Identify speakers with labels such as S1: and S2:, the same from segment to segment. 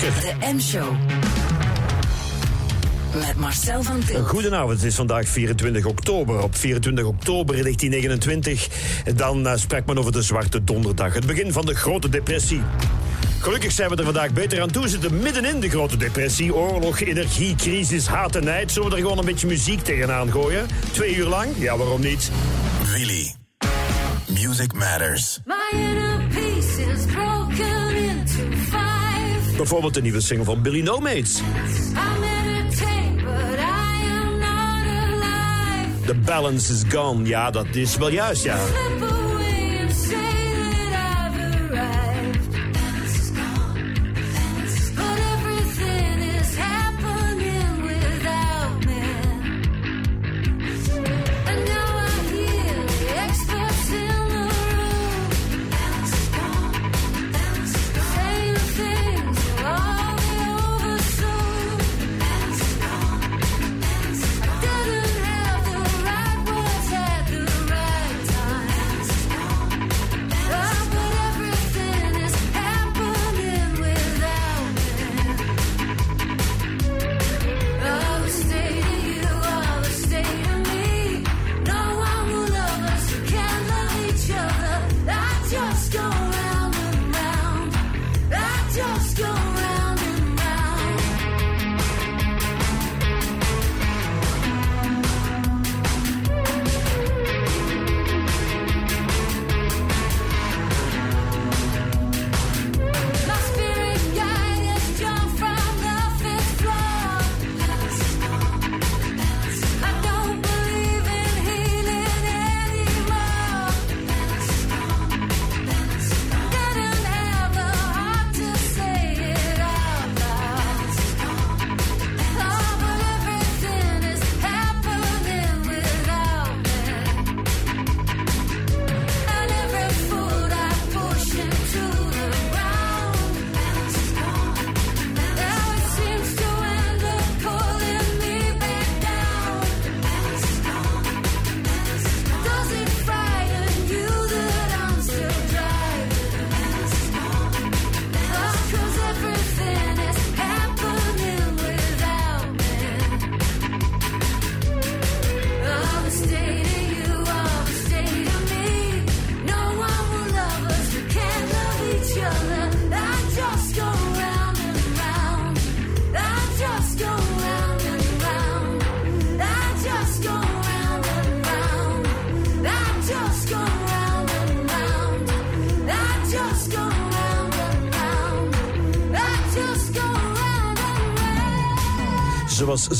S1: lekker.
S2: De M-show. Met Marcel van Til.
S1: Goedenavond, het is vandaag 24 oktober. Op 24 oktober 1929, dan uh, sprak men over de Zwarte Donderdag. Het begin van de Grote Depressie. Gelukkig zijn we er vandaag beter aan toe. We zitten midden in de grote depressie. Oorlog, energie, crisis, haat en nijd. Zullen we er gewoon een beetje muziek tegenaan gooien? Twee uur lang? Ja, waarom niet?
S3: Really? Music matters.
S4: My inner peace is five.
S1: Bijvoorbeeld de nieuwe single van Billy No Mates. The balance is gone. Ja, dat is wel juist, ja.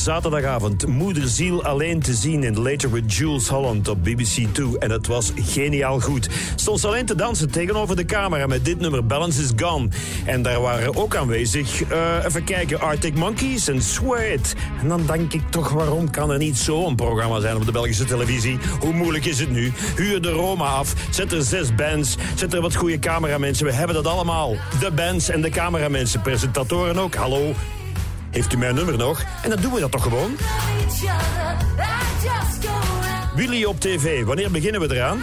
S1: Zaterdagavond moederziel alleen te zien in Later with Jules Holland op BBC 2. En het was geniaal goed. Stond ze alleen te dansen tegenover de camera met dit nummer Balance is Gone. En daar waren ook aanwezig, eh, even kijken, Arctic Monkeys en Sweat. En dan denk ik toch, waarom kan er niet zo'n programma zijn op de Belgische televisie? Hoe moeilijk is het nu? Huur de Roma af, zet er zes bands, zet er wat goede cameramensen. We hebben dat allemaal. De bands en de cameramensen, presentatoren ook. Hallo, heeft u mijn nummer nog? En dan doen we dat toch gewoon? Willy op tv, wanneer beginnen we eraan?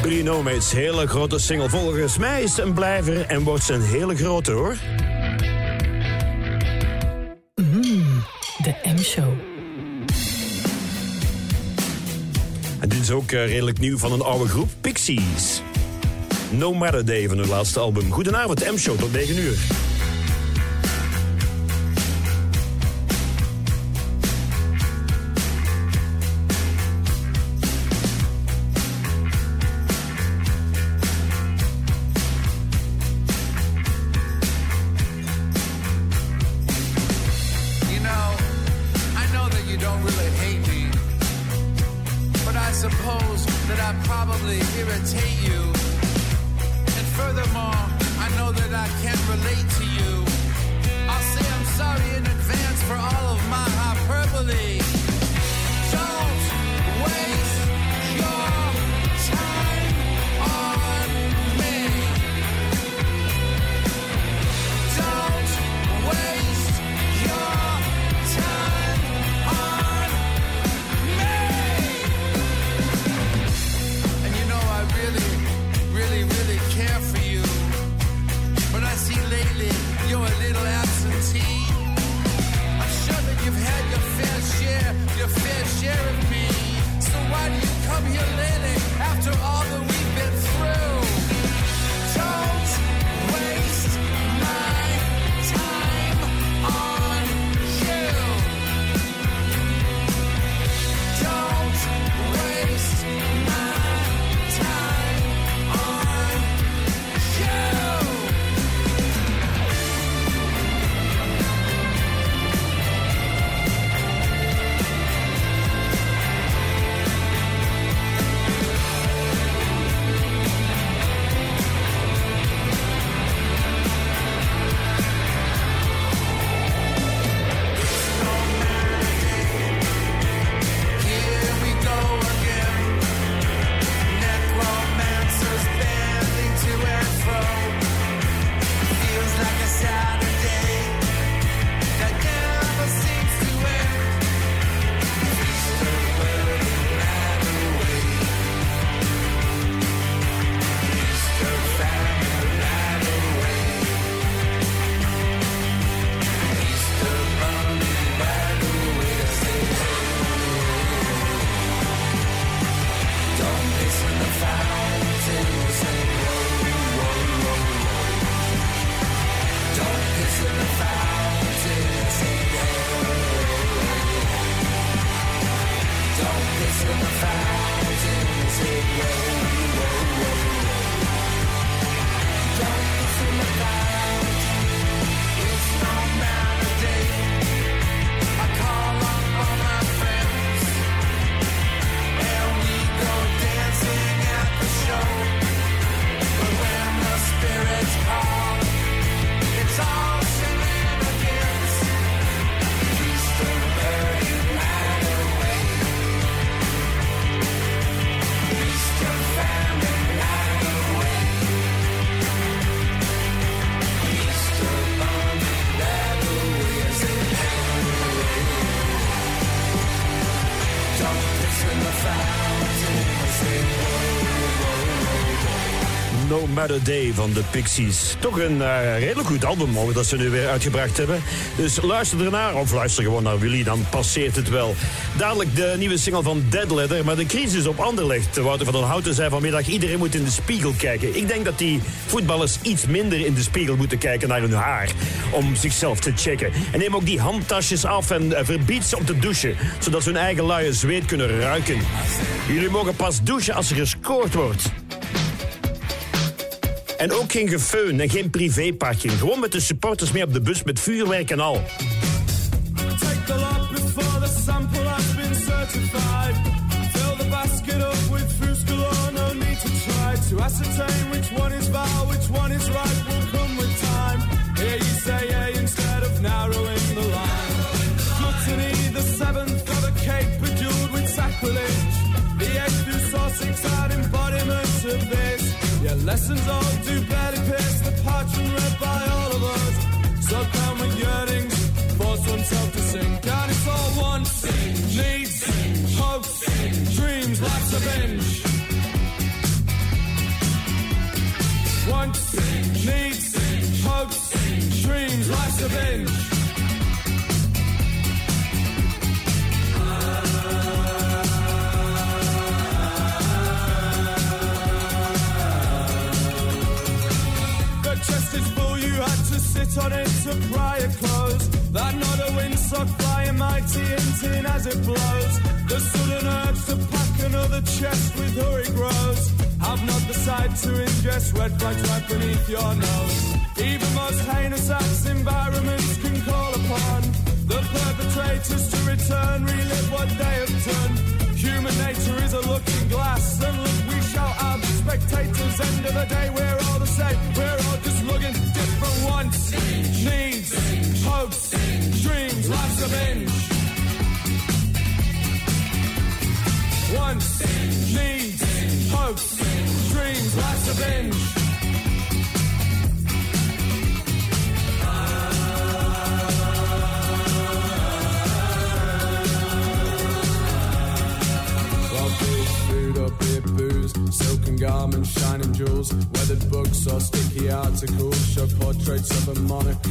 S1: Bruno Mates, hele grote single. Volgens mij is een blijver en wordt ze een hele grote hoor.
S2: De M-show.
S1: Is ook eh, redelijk nieuw van een oude groep, Pixies. No Matter Day van hun laatste album. Goedenavond, M-show tot 9 uur.
S5: No Matter Day
S4: van de Pixies. Toch een eh, redelijk goed album mogen dat ze nu weer uitgebracht hebben. Dus luister ernaar, of luister gewoon naar Willy, dan passeert het wel. Dadelijk de nieuwe single van Dead Leather, maar de crisis op Anderlecht. Wouter van den Houten zei vanmiddag, iedereen moet in de spiegel kijken. Ik denk dat die voetballers iets minder in de spiegel moeten kijken naar hun haar. Om zichzelf te checken. En neem ook die handtasjes af en eh, verbied ze om te douchen. Zodat ze hun eigen luie zweet kunnen ruiken. Jullie mogen pas douchen als er gescoord wordt. En ook geen gefeun en geen privéparking. Gewoon met de supporters mee op de bus met vuurwerk en al.
S6: Lessons all do barely pierce the parchment read by all of us. So come with yearnings, force oneself to sink. Down it's all wants, needs, hopes, dreams, life's a binge. Wants, needs, hopes, dreams, life's a binge. Sit on it to it close. That not a windsock flying mighty hinting as it blows. The sudden urge to pack another chest with hurry grows. Have not the sight to ingest red flags right beneath your nose. Even most heinous acts environments can call upon the perpetrators to return, relive what they have done. Human nature is a looking glass, and look, we shall have spectators. End of the day, we're all the same. We're all just looking different wants, needs, hopes, dreams. Life's a binge. Wants, needs, hopes, dreams. Life's a binge. Beer, booze, silken garments, shining jewels, weathered books or sticky articles show portraits of a monarch.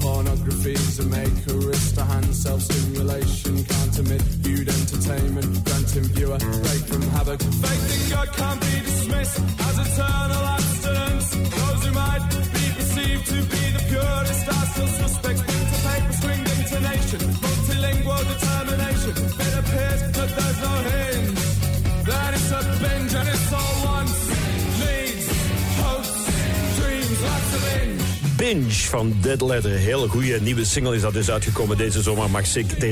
S6: Pornography's a makerist, a hand self-stimulation can't sentiment, viewed entertainment, granting viewer, break from havoc. Faith in God can't be dismissed as eternal abstinence. Those who might be perceived to be the purest are still suspects. Bring to paper, stringed intonation, multilingual determination. It appears that there's no hinge. Binge
S4: van Dead Letter. Hele goede nieuwe single is dat dus uitgekomen deze zomer. Mag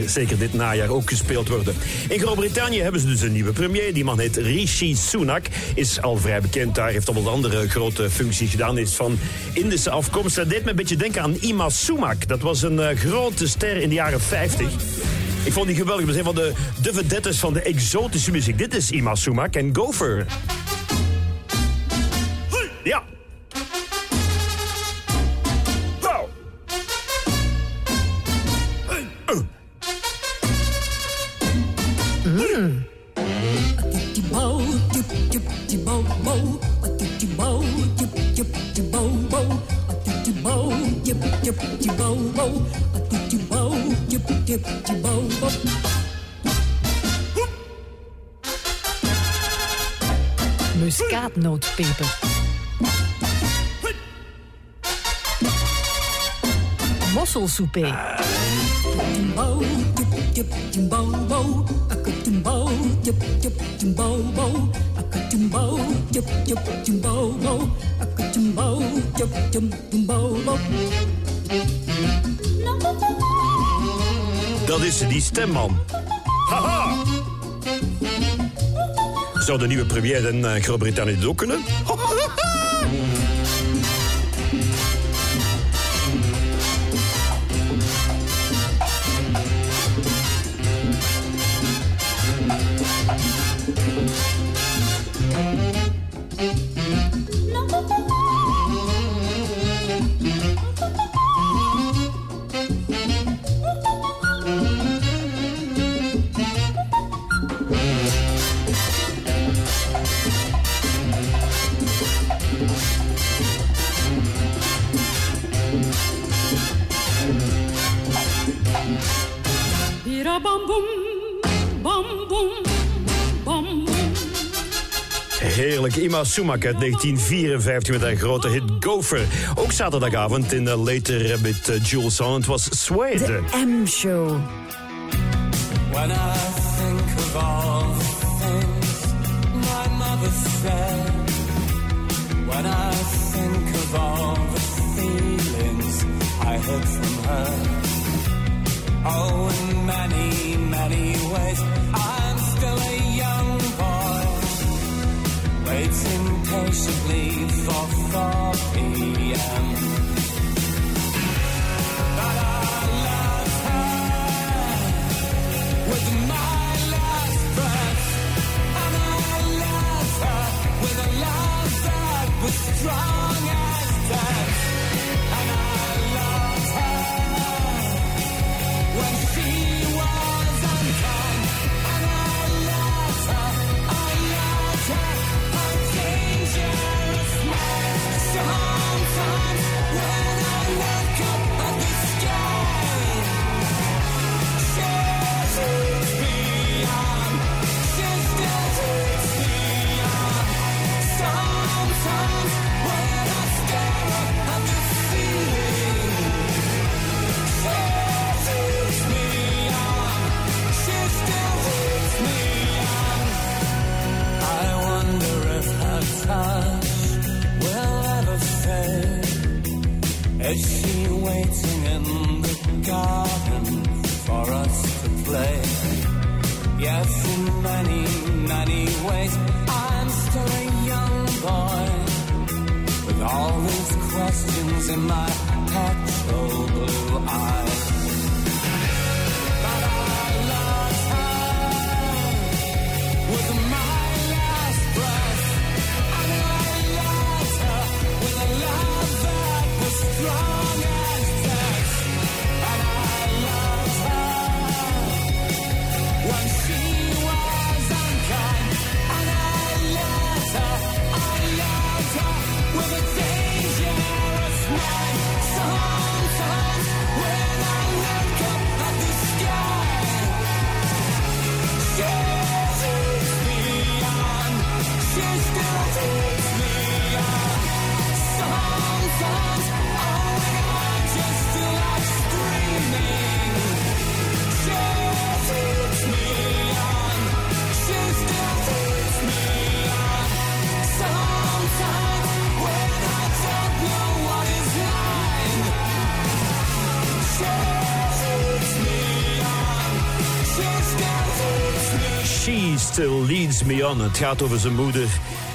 S4: zeker, dit najaar ook gespeeld worden. In Groot-Brittannië hebben ze dus een nieuwe premier. Die man heet Rishi Sunak. Is al vrij bekend daar. Heeft een andere grote functie gedaan. Is van Indische afkomst. Dat deed me een beetje denken aan Ima Sumak. Dat was een eh, grote ster in de jaren 50. Ik vond die geweldig. Dat was een van de, de vedettes van de exotische muziek. Dit is Ima Sumak en Gopher. Ja.
S7: Muskaatnootpeper. Mosselsoepé.
S4: Dat is die stemman. Haha! Zou de nieuwe premier in eh, Groot-Brittannië ook kunnen? Heerlijk. Ima Sumak uit 1954 met haar grote hit Gopher. Ook zaterdagavond in uh, Later met uh, Jules. Het was Suede.
S7: M-show.
S6: Is she waiting in the garden for us to play? Yes, in many, many ways, I'm still a young boy with all these questions in my petrol blue eyes.
S4: Still Leads Me On. Het gaat over zijn moeder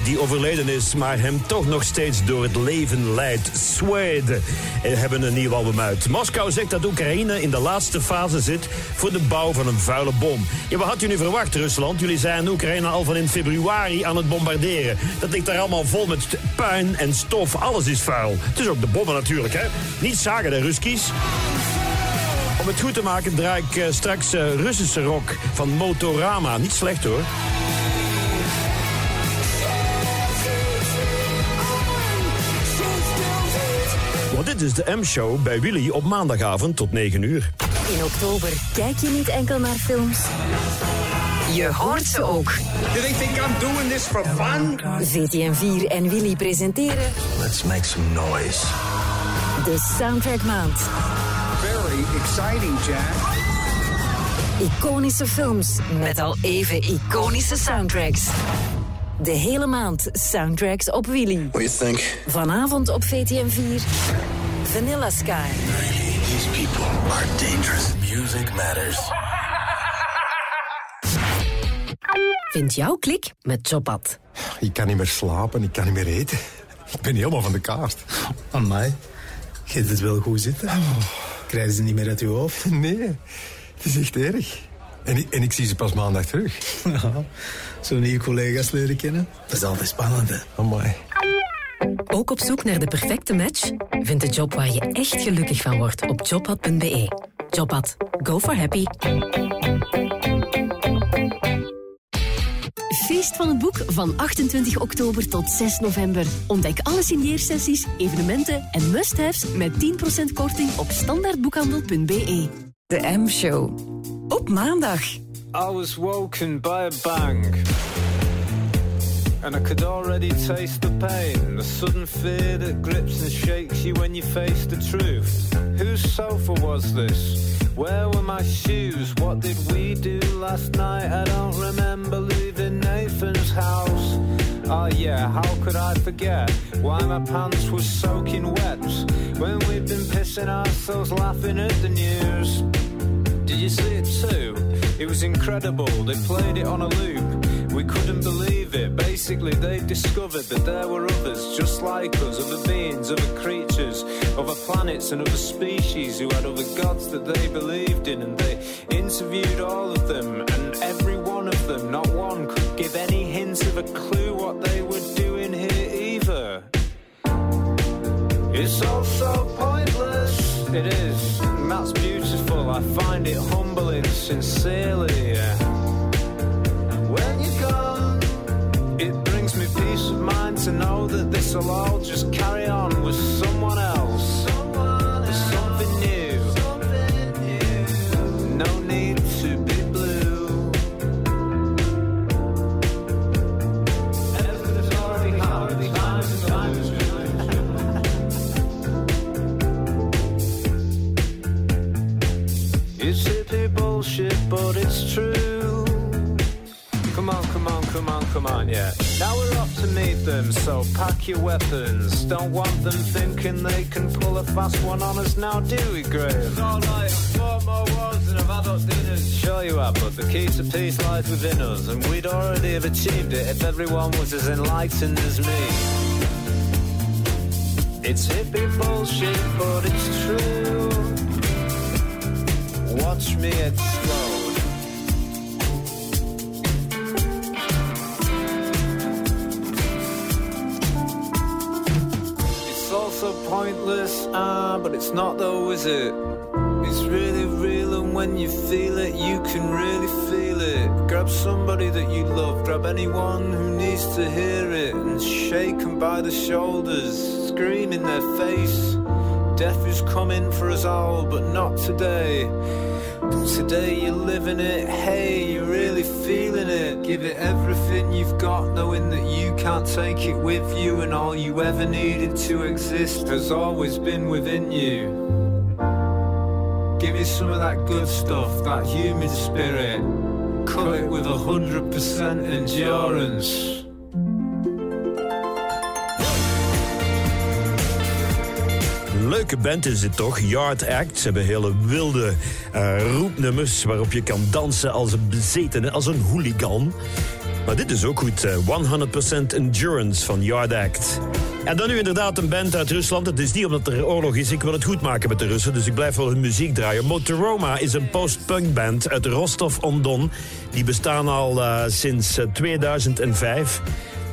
S4: die overleden is, maar hem toch nog steeds door het leven leidt. Swede eh, hebben een nieuw album uit. Moskou zegt dat Oekraïne in de laatste fase zit voor de bouw van een vuile bom. Ja, wat had u nu verwacht, Rusland? Jullie zijn Oekraïne al van in februari aan het bombarderen. Dat ligt daar allemaal vol met puin en stof. Alles is vuil. Het is ook de bommen natuurlijk, hè? Niet zagen de Ruskies. Om het goed te maken draai ik eh, straks eh, Russische rock van Motorama. Niet slecht hoor. Want dit is de M-show bij Willy op maandagavond tot 9 uur.
S7: In oktober kijk je niet enkel naar films. Je hoort ze ook.
S8: Do they think I'm doing this for fun?
S7: VTM4 en Willy presenteren
S2: Let's make some noise.
S7: de Soundtrack Maand.
S8: Exciting, Jack.
S7: Iconische films met al even iconische soundtracks. De hele maand soundtracks op Willy.
S2: What do you think?
S7: Vanavond op VTM4 Vanilla Sky.
S2: These people are dangerous. Music matters.
S7: Vind jouw klik met Jobat.
S9: Ik kan niet meer slapen, ik kan niet meer eten. Ik ben helemaal van de kaart.
S10: Amai, je hebt het wel goed zitten. Krijgen ze niet meer uit je hoofd?
S9: Nee, het is echt erg. En ik, en ik zie ze pas maandag terug.
S10: Ja, zo nieuwe collega's leren kennen. Dat is altijd spannend, hè?
S9: Amai.
S7: Ook op zoek naar de perfecte match? Vind de job waar je echt gelukkig van wordt op jobhad.be. Jobhad. Go for happy.
S11: Feest van het boek van 28 oktober tot 6 november. Ontdek alle signeersessies, evenementen en must-haves met 10% korting op standaardboekhandel.be.
S7: De M-show. Op maandag.
S12: I was woken by a bang. And I could already taste the pain, the sudden fear that grips and shakes you when you face the truth. Whose sofa was this? Where were my shoes? What did we do last night? I don't remember leaving Nathan's house. Oh yeah, how could I forget why my pants were soaking wet when we'd been pissing ourselves laughing at the news? Did you see it too? It was incredible. They played it on a loop. We couldn't believe it. Basically, they discovered that there were others just like us, other beings, other creatures, other planets, and other species who had other gods that they believed in. And they interviewed all of them, and every one of them, not one a clue what they were doing here either. It's all so pointless. It is, and that's beautiful. I find it humbling, sincerely. When you're gone, it brings me peace of mind to know that this will all just carry on come on, come on, yeah. Now we're off to meet them, so pack your weapons. Don't want them thinking they can pull a fast one on us now, do we, Graham? It's alright, I've fought more wars than I've had up dinners. Sure you have, but the key to peace lies within us, and we'd already have achieved it if everyone was as enlightened as me. It's hippie bullshit, but it's true. Watch me explode. Pointless, ah, but it's not though, is it? It's really real, and when you feel it, you can really feel it. Grab somebody that you love, grab anyone who needs to hear it, and shake them by the shoulders, scream in their face. Death is coming for us all, but not today. Today you're living it, hey, you're really feeling it. Give it everything you've got, knowing that you can't take it with you, and all you ever needed to exist has always been within you. Give me some of that good stuff, that human spirit. Cut it with a hundred percent endurance.
S4: Leuke band is dit toch? Yard Act. Ze hebben hele wilde eh, roepnummers waarop je kan dansen als een bezetene, als een hooligan. Maar dit is ook goed. eh, 100% Endurance van Yard Act. En dan nu inderdaad een band uit Rusland. Het is niet omdat er oorlog is. Ik wil het goed maken met de Russen, dus ik blijf wel hun muziek draaien. Motoroma is een post-punk band uit Rostov-on-Don. Die bestaan al eh, sinds eh, 2005.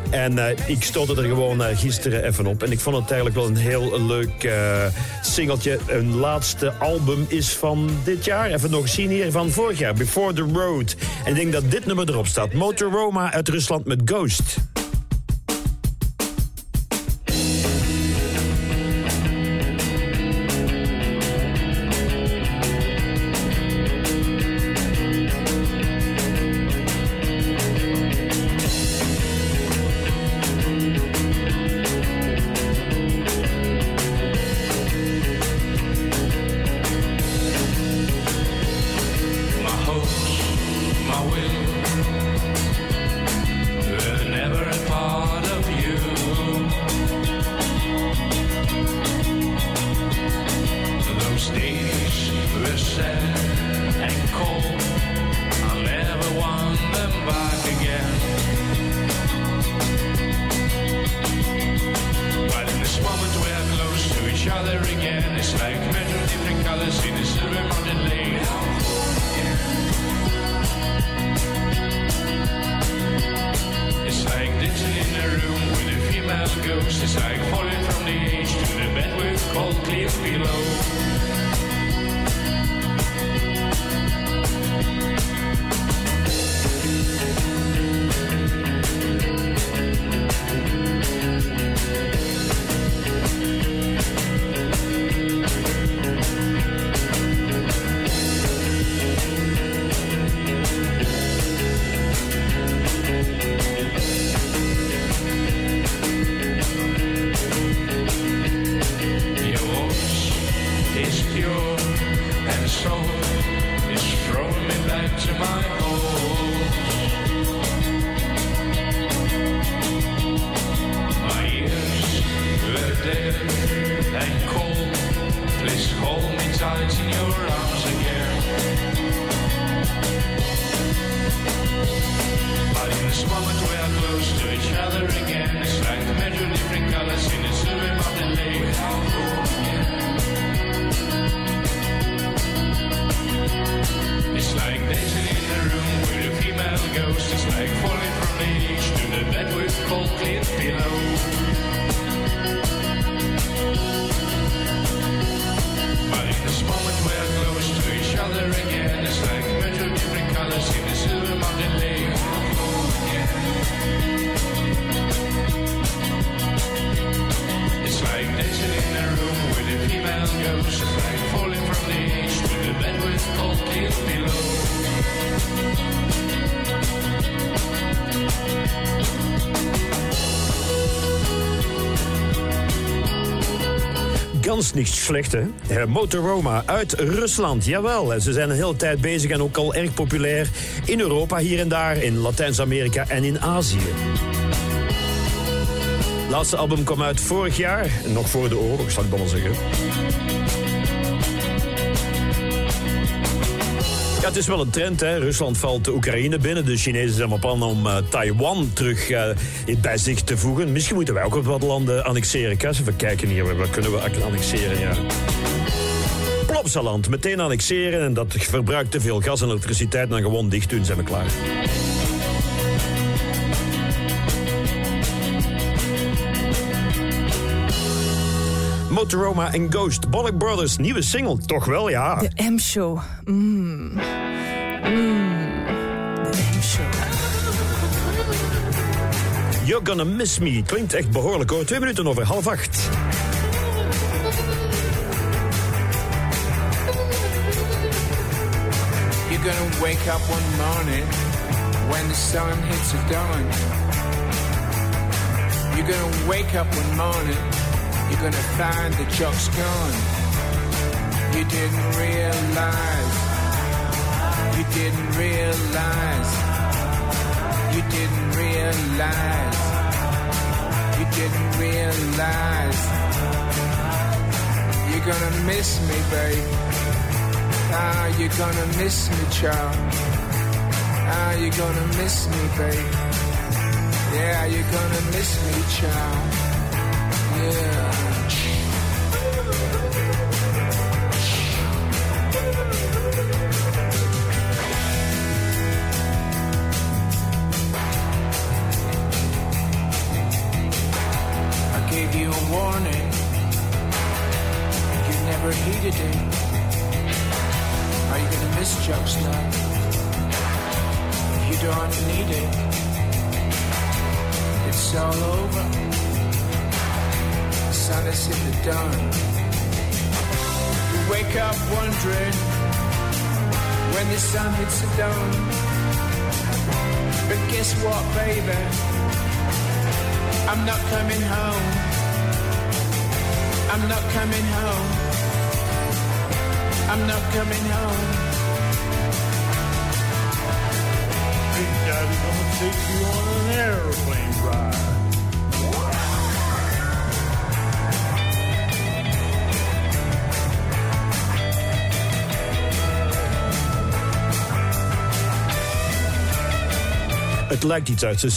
S4: En eh, ik stootte er gewoon eh, gisteren even op. En ik vond het eigenlijk wel een heel leuk eh singeltje. Een laatste album is van dit jaar. Even nog zien hier van vorig jaar. Before the Road. En ik denk dat dit nummer erop staat. Motoroma uit Rusland met Ghost. Niet slecht, hè? Motoroma uit Rusland, jawel. En Ze zijn een hele tijd bezig en ook al erg populair in Europa, hier en daar, in Latijns-Amerika en in Azië. Laatste album kwam uit vorig jaar, nog voor de oorlog, zal ik wel zeggen. Het is wel een trend, hè. Rusland valt de Oekraïne binnen. De Chinezen zijn van plan om eh, Taiwan terug eh, bij zich te voegen. Misschien moeten wij ook wat landen annexeren. Even kijken hier. Wat kunnen we annexeren, ja. Plopsaland, meteen annexeren. En dat verbruikt te veel gas en elektriciteit. Dan gewoon dicht doen, zijn we klaar. Motoroma en Ghost. Bollock Brothers, nieuwe single. Toch wel, ja.
S13: De M-show. Mm.
S4: Gonna Miss Me. Klinkt echt behoorlijk hoor. Twee minuten over half acht.
S14: You're gonna wake up one morning when the sun hits the dawn. You're gonna wake up one morning, you're gonna find the jock's gone. You didn't realize, you didn't realize, you didn't realize, didn't realize. You're gonna miss me, babe? Ah, you're gonna miss me, child? Ah, you're gonna miss me, babe? Yeah, you're gonna miss me, child? Yeah. I'm not coming home.
S15: Big Daddy gonna take you on an airplane ride.
S4: Het lijkt iets uit de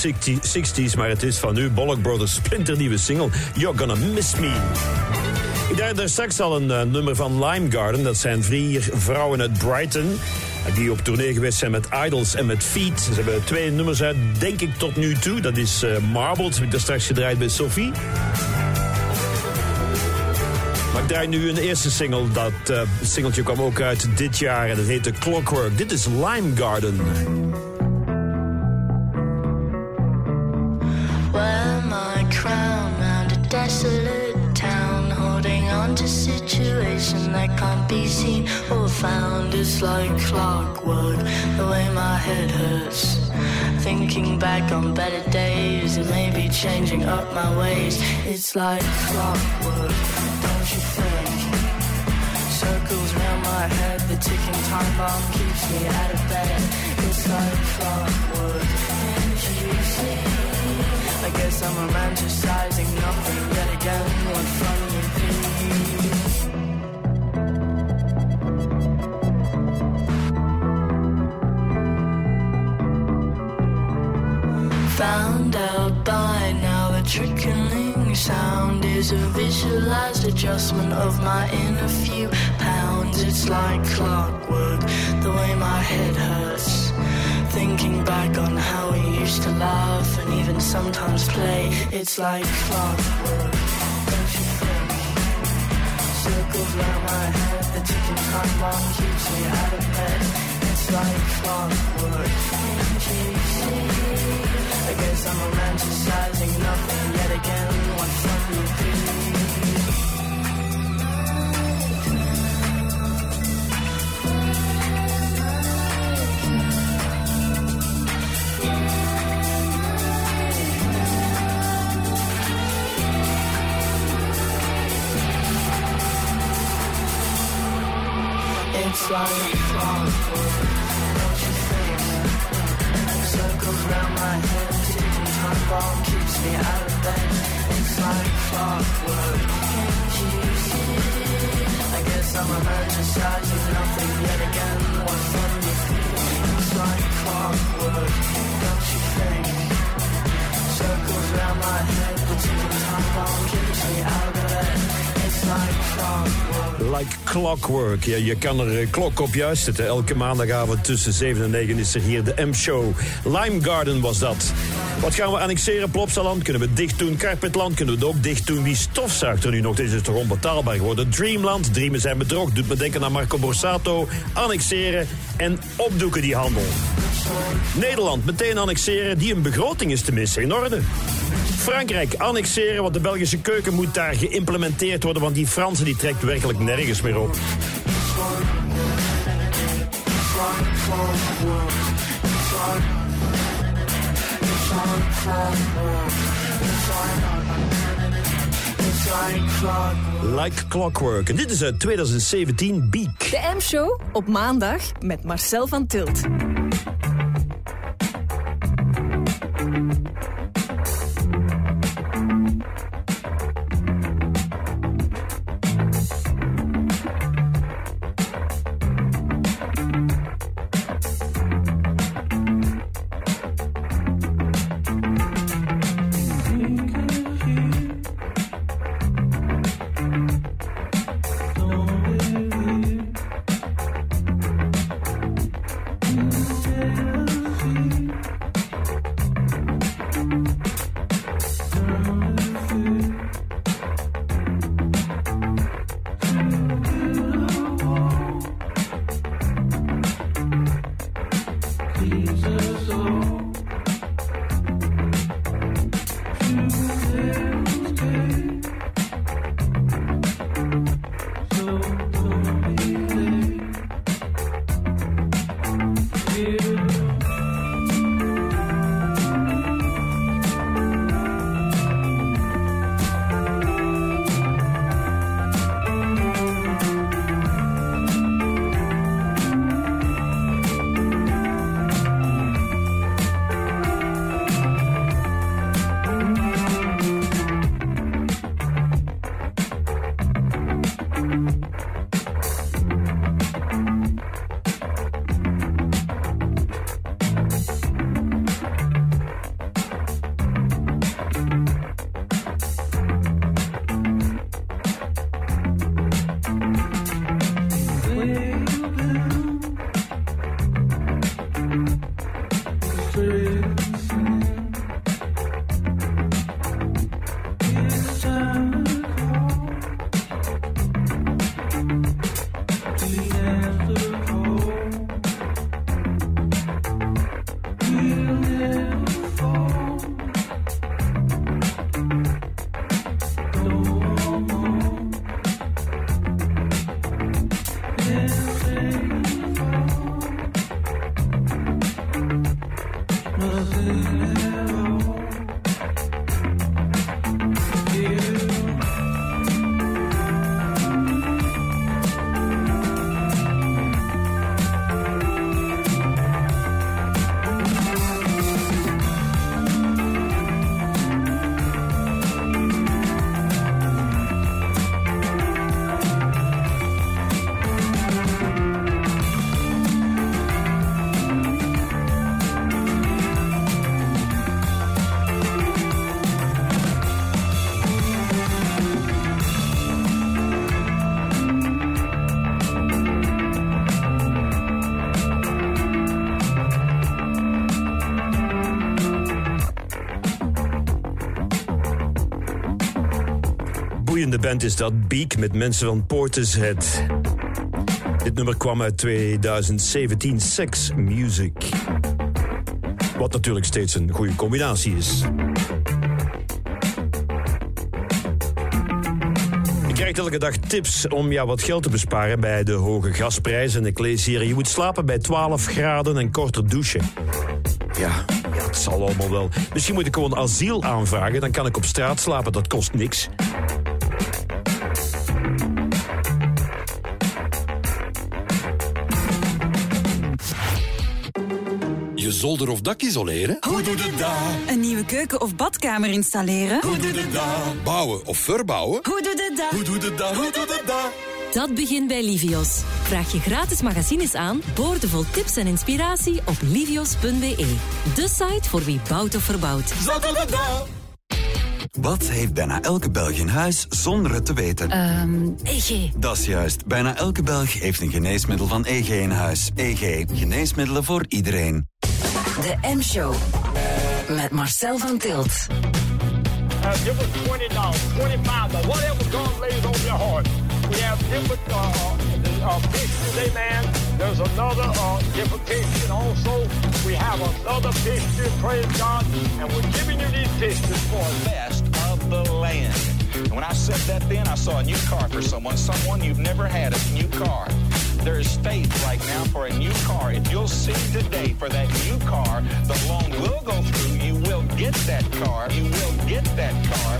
S4: 60s, maar het is van nu Bollock Brothers splinternieuwe single You're Gonna Miss Me. Daar straks al een eh, nummer van Lime Garden. Dat zijn vier vrouwen uit Brighton. Die op tournee geweest zijn met Idols en met Feet. Ze hebben twee nummers uit, denk ik, tot nu toe. Dat is eh, Marbled, heb ik daar straks gedraaid bij Sophie. Maar ik draai nu een eerste single. Dat eh, singeltje kwam ook uit dit jaar en dat heette Clockwork. Dit is Lime Garden.
S16: It's like clockwork, the way my head hurts. Thinking back on better days and maybe changing up my ways. It's like clockwork, don't you think? Circles round my head, the ticking time bomb keeps me out of bed. It's like clockwork, can't you see? I guess I'm romanticizing nothing yet again. What fun would be? Trickling sound is a visualized adjustment of my inner few pounds. It's like clockwork, the way my head hurts. Thinking back on how we used to laugh and even sometimes play. It's like clockwork, don't you think? Circles round my head, the ticking time bomb keeps me out of bed. It's like clockwork, can't you see? I guess I'm romanticizing nothing yet again. Don't you think? Circles round my head, bomb keeps me out of bed. It's like clockwork, can't you see? I guess I'm romanticizing nothing yet again. What fun would be? It's like clockwork, don't you think? Circles round my head, the ticking time bomb keeps me out of bed. Like clockwork.
S4: Ja, je kan er eh, klok op juist zetten. Elke maandagavond tussen 7 en 9 is er hier de M-show. Lime Garden was dat. Wat gaan we annexeren? Plopsaland? Kunnen we dicht doen? Carpetland? Kunnen we het ook dicht doen? Wie stofzuigt er nu nog? Dit is toch onbetaalbaar geworden? Dreamland? Dreamen zijn bedrog. Doet me denken aan Marco Borsato. Annexeren en opdoeken die handel. Nederland, meteen annexeren. Die een begroting is te missen. In orde. Frankrijk, annexeren, want de Belgische keuken moet daar geïmplementeerd worden, want die Fransen die trekt werkelijk nergens meer op. Like Clockwork. En dit is uit 2017 Beak.
S13: De M-show op maandag met Marcel van Tilt.
S4: Boeiende band is dat, Beak, met mensen van Portishead. Dit nummer kwam uit 2017, Sex Music. Wat natuurlijk steeds een goede combinatie is. Je krijgt elke dag tips om ja, wat geld te besparen bij de hoge gasprijzen. En ik lees hier, je moet slapen bij 12 graden en korter douchen. Ja, ja, het zal allemaal wel. Misschien moet ik gewoon asiel aanvragen, dan kan ik op straat slapen, dat kost niks.
S17: Zolder of dak isoleren?
S18: Hoe doe je dat? Een nieuwe keuken of badkamer installeren?
S17: Hoe doe je dat? Bouwen of verbouwen?
S18: Hoe doe je dat?
S17: Hoe doe je dat? Hoe doe je dat?
S11: Dat begint bij Livios. Vraag je gratis magazines aan, boordevol tips en inspiratie op livios.be. De site voor wie bouwt of verbouwt.
S3: Wat heeft bijna elke Belg in huis zonder het te weten?
S11: Ehm, EG.
S3: Dat is juist. Bijna elke Belg heeft een geneesmiddel van EG in huis. EG. Geneesmiddelen voor iedereen.
S7: De M-show. Met Marcel van Tilt.
S19: Uh, give us twenty dollars, twenty-five dollars, whatever God lays on your heart. We have different uh, uh, uh, pictures, amen. There's another uh, different picture also. We have another picture, praise God, and we're giving you these pictures for the
S20: best of the land. And when I said that then, I saw a new car for someone, someone you've never had a new car. There is faith right now for a new car. If you'll see today for that new car, the loan will go through. You will get that car. You will get that car.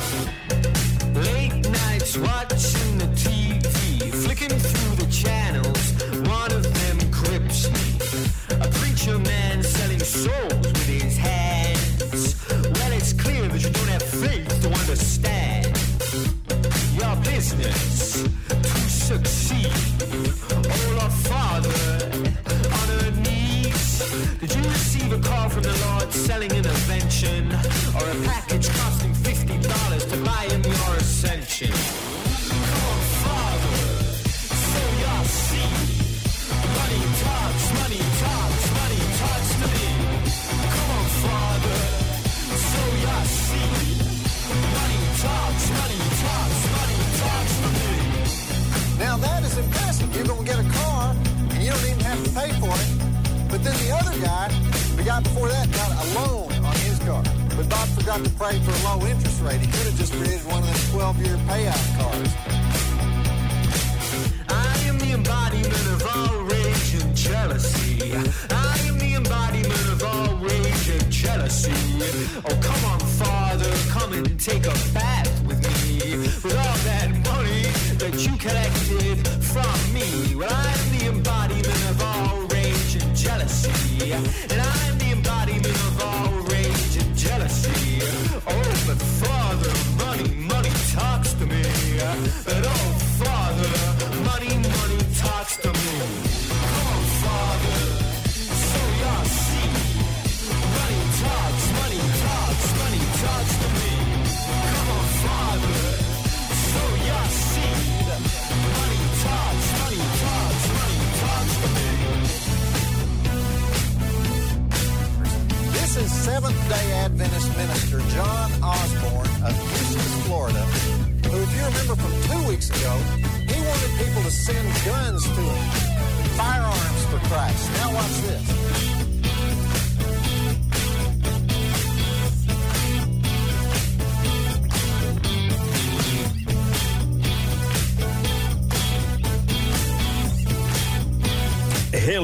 S21: Late nights watching the TV, flicking through the channels. One of them grips me. A preacher man selling souls with his hands. Well, it's clear that you don't have faith to understand your business to succeed. Receive a call from the Lord selling intervention or a package costing $50 to buy him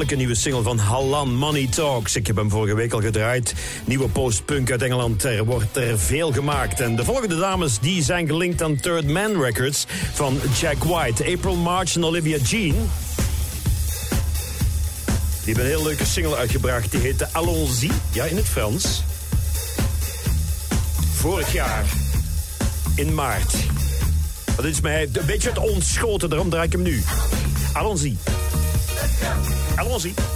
S4: Heerlijke nieuwe single van Hallan, Money Talks. Ik heb hem vorige week al gedraaid. Nieuwe postpunk uit Engeland. Er wordt er veel gemaakt. En de volgende dames die zijn gelinkt aan Third Man Records van Jack White. April March en Olivia Jean. Die hebben een heel leuke single uitgebracht. Die heette Allons-y. Ja, in het Frans. Vorig jaar. In maart. Dat is mij een beetje het ontschoten, daarom draai ik hem nu. Allons-y. Allons-y.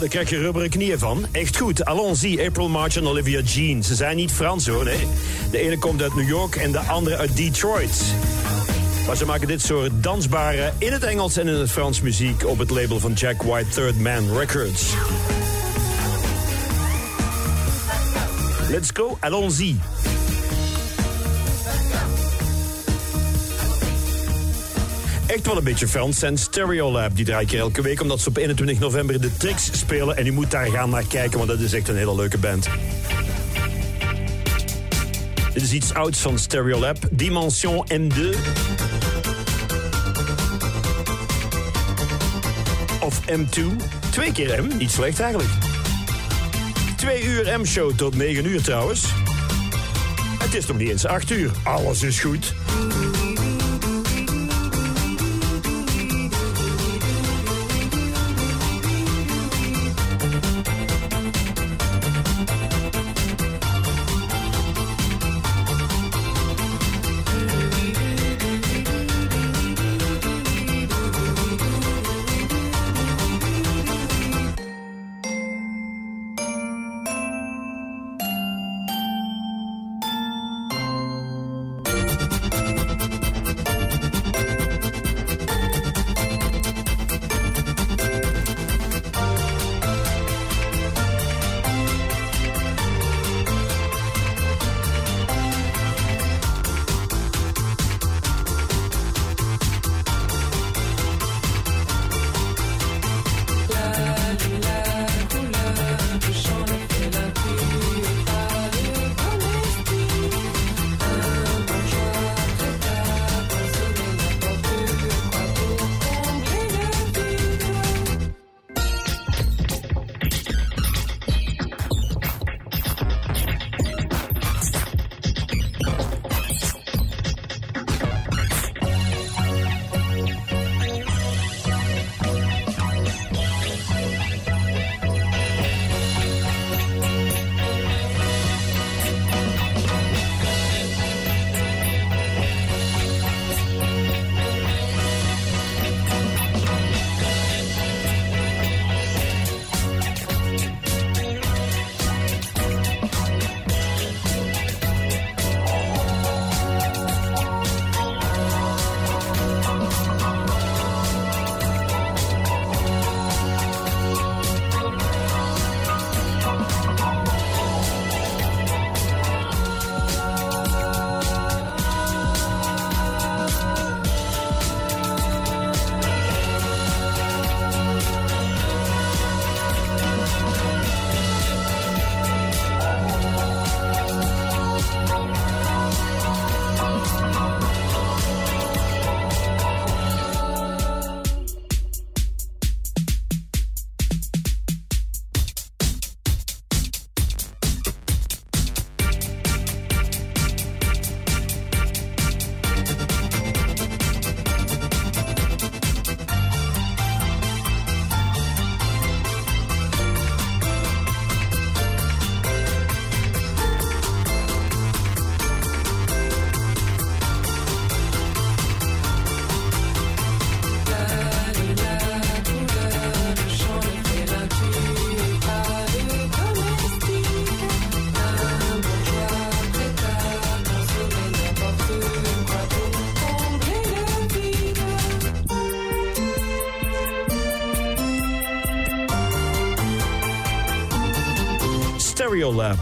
S4: Daar krijg je rubberen knieën van. Echt goed. Allons-y, April March en Olivia Jean. Ze zijn niet Frans hoor, nee. De ene komt uit New York en de andere uit Detroit. Maar ze maken dit soort dansbare in het Engels en in het Frans muziek op het label van Jack White Third Man Records. Let's go, allons-y. Echt wel een beetje Frans en Stereolab. Die draai elke week omdat ze op 21 november de Tricks spelen. En u moet daar gaan naar kijken, want dat is echt een hele leuke band. Dit is iets ouds van Stereolab. Dimension M2. Of M2. Twee keer M, niet slecht eigenlijk. Twee uur M-show tot 9 uur trouwens. Het Het is nog niet eens 8 uur. Alles is goed.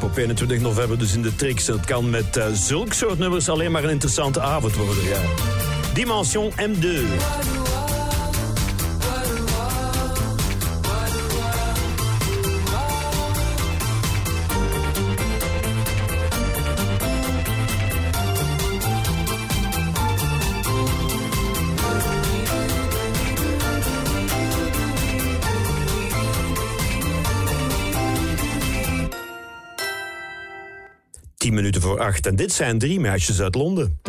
S4: Op 21 november, dus in de tricks. Het kan met uh, zulk soort nummers alleen maar een interessante avond worden. Ja. Dimension M2. Minuten voor 8. En dit zijn drie meisjes uit Londen.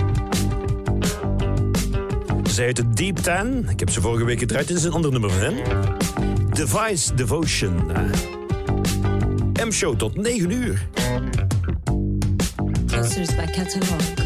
S4: Zij heten Deep Tan. Ik heb ze vorige week gedraaid. Dit is een ander nummer van hen. Device Devotion. M-show tot 9 uur.
S22: Clusters by Catalog.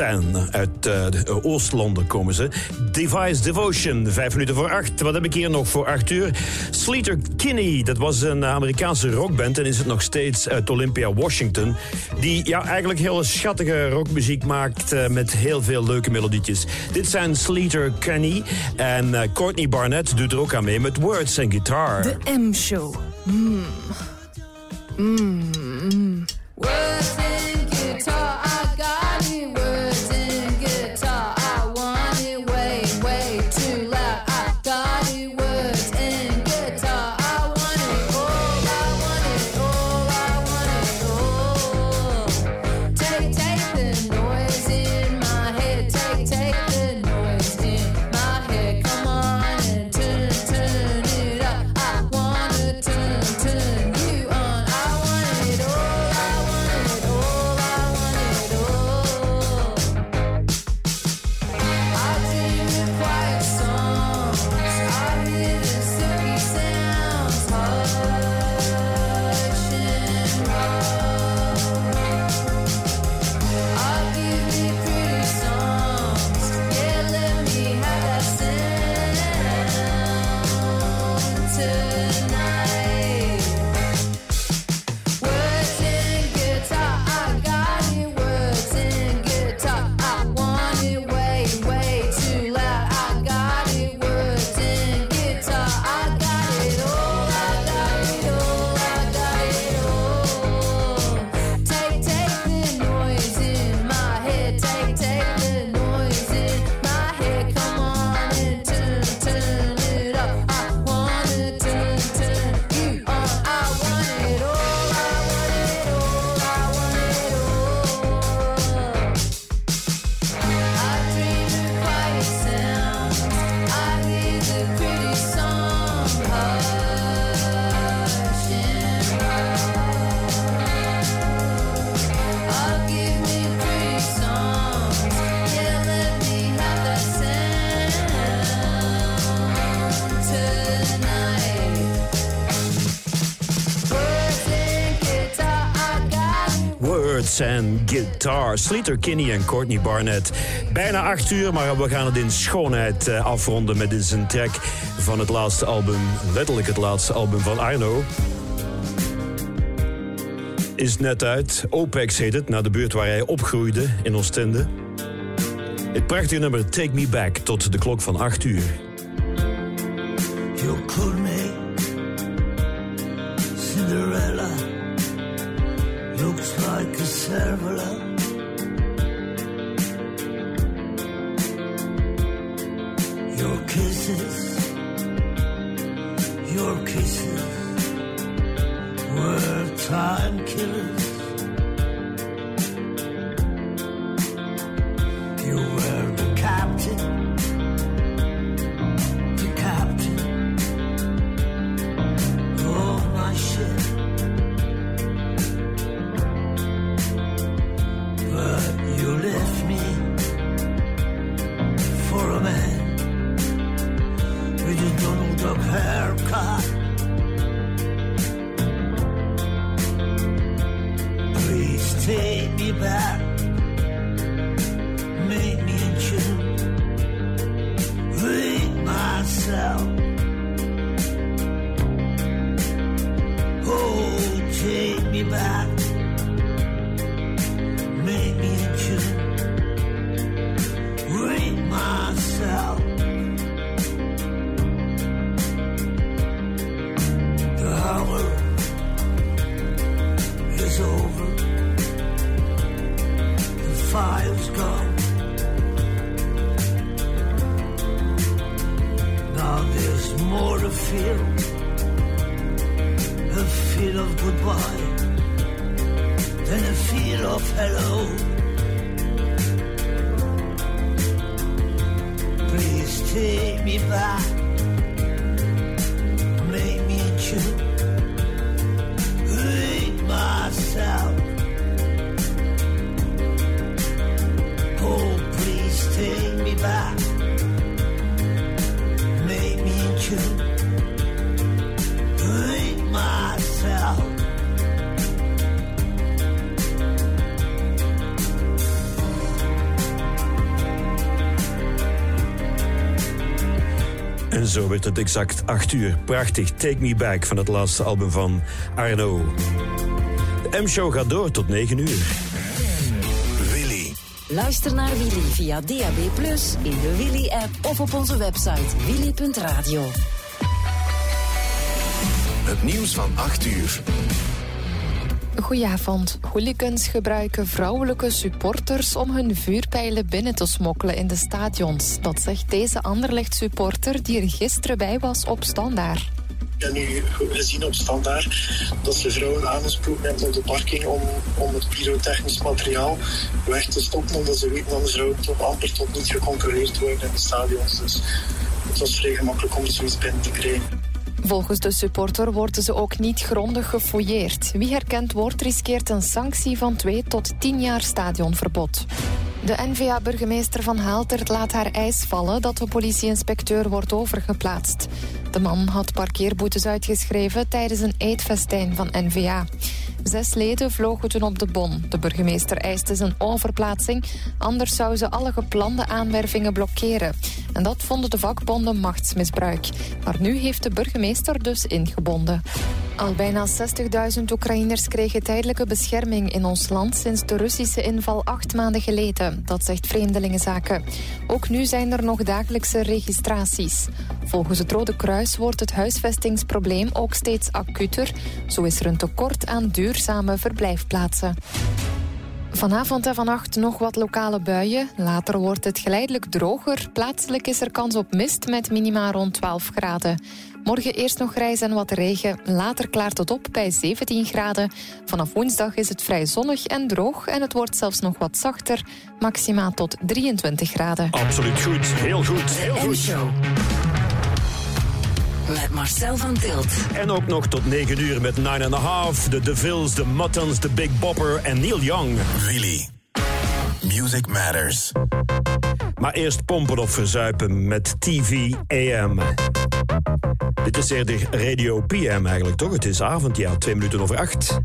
S4: Uit uh, Oost-Londen komen ze. Device Devotion, vijf minuten voor acht. Wat heb ik hier nog voor acht uur? Sleater Kinney, dat was een Amerikaanse rockband... en is het nog steeds uit Olympia, Washington... die ja, eigenlijk heel schattige rockmuziek maakt... Eh, met heel veel leuke melodietjes. Dit zijn Sleater Kinney en Courtney Barnett doet er ook aan mee... met words en guitar.
S13: De M-show. Mmm. Mmm.
S23: Birds en Guitar.
S4: Sleater, Kinney en Courtney Barnett. Bijna acht uur, maar we gaan het in schoonheid eh, afronden met een track van het laatste album. Letterlijk het laatste album van Arno is net uit. OPEX heet het, naar de buurt waar hij opgroeide in Oostende. Het prachtige nummer Take Me Back tot de klok van 8 uur. Het exact 8 uur. Prachtig. Take Me Back van het laatste album van Arno. De M-show gaat door tot 9 uur.
S7: Willy. Luister naar Willy via DAB+, in de Willy-app of op onze website willy.radio.
S24: Het nieuws van 8 uur.
S25: Goedenavond. Hooligans gebruiken vrouwelijke supporters om hun vuurpijlen binnen te smokkelen in de stadions. Dat zegt deze Anderlecht-supporter die er gisteren bij was op standaard.
S26: Ik heb nu gezien op standaard dat ze vrouwen aangesproken hebben op de parking om, om het pyrotechnisch materiaal weg te stoppen, omdat ze weten dat vrouwen tot amper tot niet gecontroleerd worden in de stadions. Dus het was vrij gemakkelijk om zoiets binnen te krijgen.
S25: Volgens de supporter worden ze ook niet grondig gefouilleerd. Wie herkend wordt, riskeert een sanctie van 2 tot 10 jaar stadionverbod. De NVA-burgemeester van Haaltert laat haar eis vallen dat de politieinspecteur wordt overgeplaatst. De man had parkeerboetes uitgeschreven tijdens een eetfestijn van NVA. Zes leden vlogen toen op de bon. De burgemeester eiste zijn overplaatsing, anders zou ze alle geplande aanwervingen blokkeren. En dat vonden de vakbonden machtsmisbruik. Maar nu heeft de burgemeester dus ingebonden. Al bijna 60.000 Oekraïners kregen tijdelijke bescherming in ons land sinds de Russische inval acht maanden geleden. Dat zegt Vreemdelingenzaken. Ook nu zijn er nog dagelijkse registraties. Volgens het Rode Kruis wordt het huisvestingsprobleem ook steeds acuter. Zo is er een tekort aan duurzame verblijfplaatsen. Vanavond en vannacht nog wat lokale buien. Later wordt het geleidelijk droger. Plaatselijk is er kans op mist met minima rond 12 graden. Morgen eerst nog grijs en wat regen. Later klaart het op bij 17 graden. Vanaf woensdag is het vrij zonnig en droog. En het wordt zelfs nog wat zachter. Maxima tot 23 graden.
S4: Absoluut goed. Heel goed. Heel goed.
S7: Met Marcel van Tilt.
S4: En ook nog tot 9 uur met 9,5. De DeVils, de Muttons, de Big Bopper en Neil Young.
S24: Willy. Music Matters.
S4: Maar eerst pompen of verzuipen met TV AM. Dit is eerder Radio PM eigenlijk, toch? Het is avond, ja, twee minuten over acht.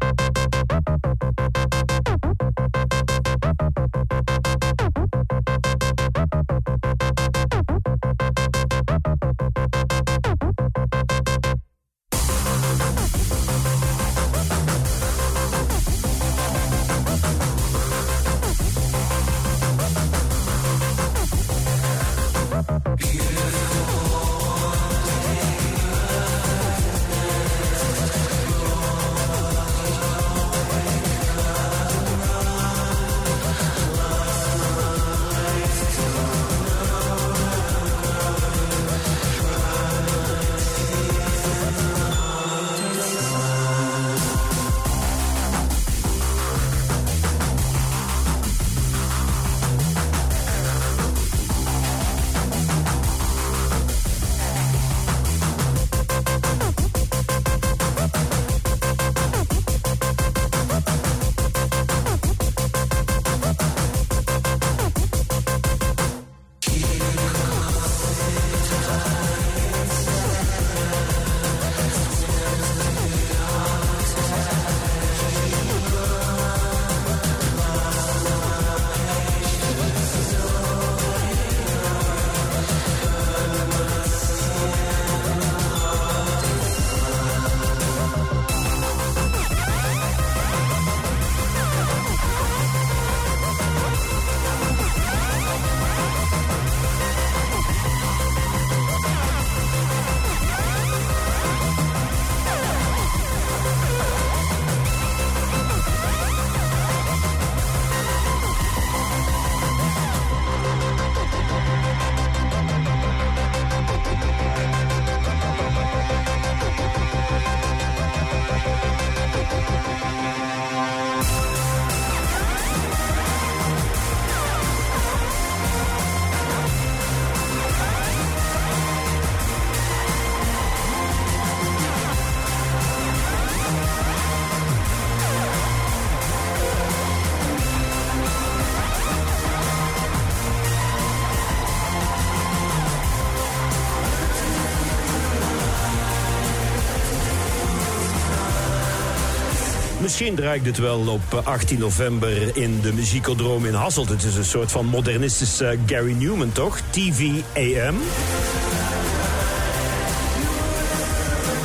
S27: Misschien draai ik dit wel op eh, 18 november in de Muziekodroom in Hasselt. Het is een soort van modernistische eh, Gary Newman, toch? TV AM.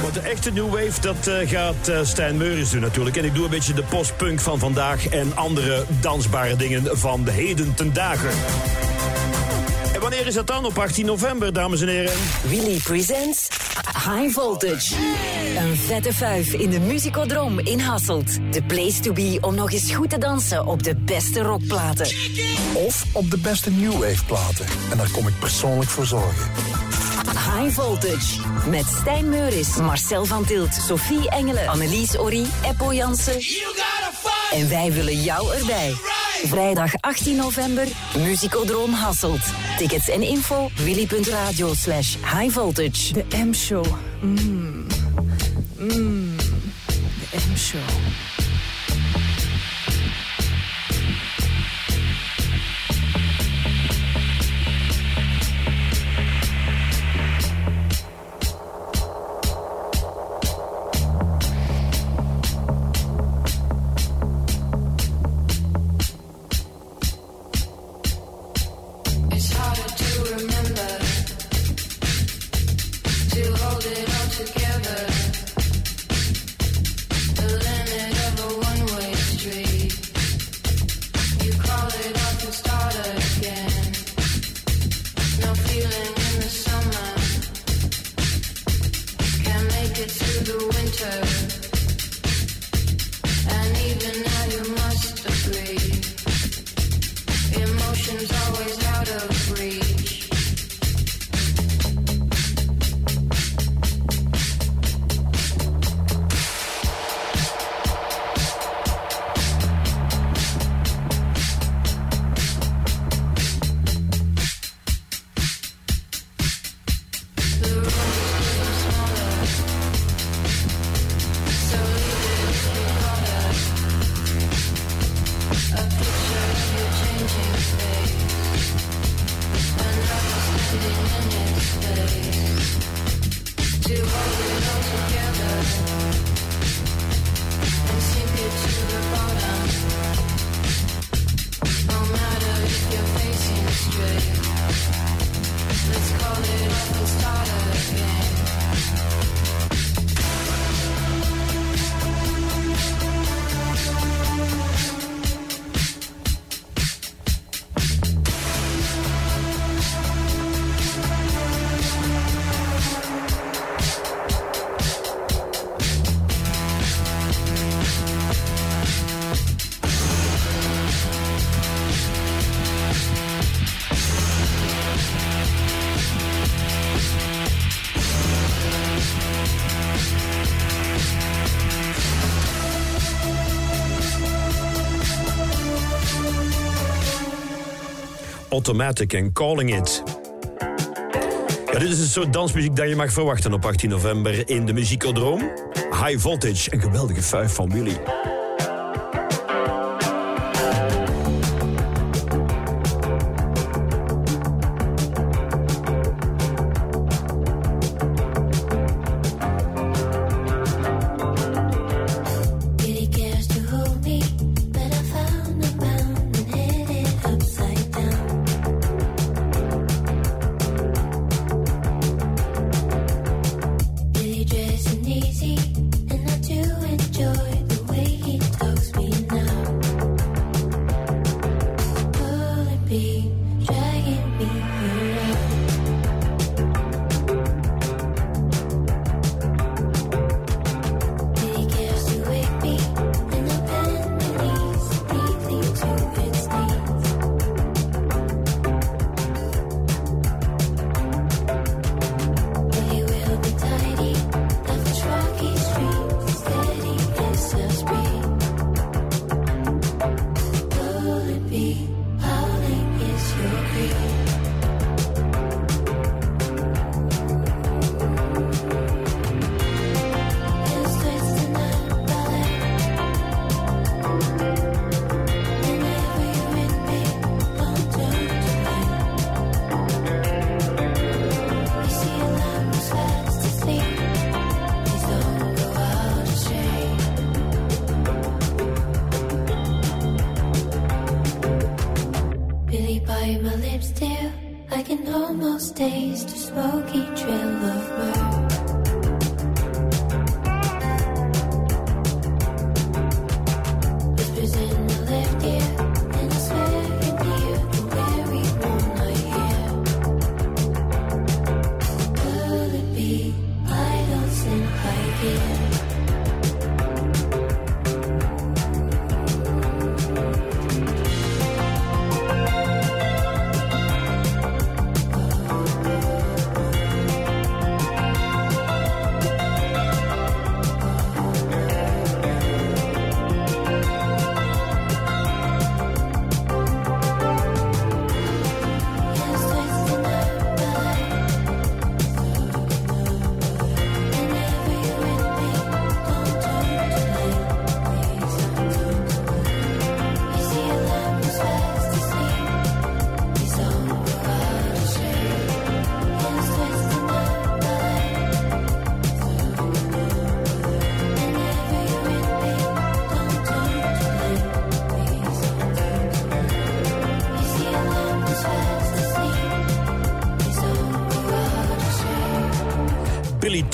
S27: Maar de echte new wave, dat eh, gaat eh, Stijn Meuris doen natuurlijk. En ik doe een beetje de postpunk van vandaag en andere dansbare dingen van de heden ten dagen. En wanneer is dat dan? Op 18 november, dames en heren.
S2: Willy presents High Voltage. Een vette vijf in de Musicodroom in Hasselt. The place to be om nog eens goed te dansen op de beste rockplaten.
S28: Of op de beste New Wave platen. En daar kom ik persoonlijk voor zorgen.
S2: High Voltage. Met Stijn Meuris, Marcel van Tilt, Sophie Engelen, Annelies Orie, Eppo Jansen. En wij willen jou erbij. Vrijdag 18 november, Musicodroom Hasselt. Tickets en info, willy.radio slash high voltage.
S18: De M-show. Mm. Mm. De M-show.
S1: It's
S27: Automatic en Calling It. Ja, dit is een soort dansmuziek dat je mag verwachten op 18 november in de Muziekodroom. High Voltage, een geweldige vijf van Willy.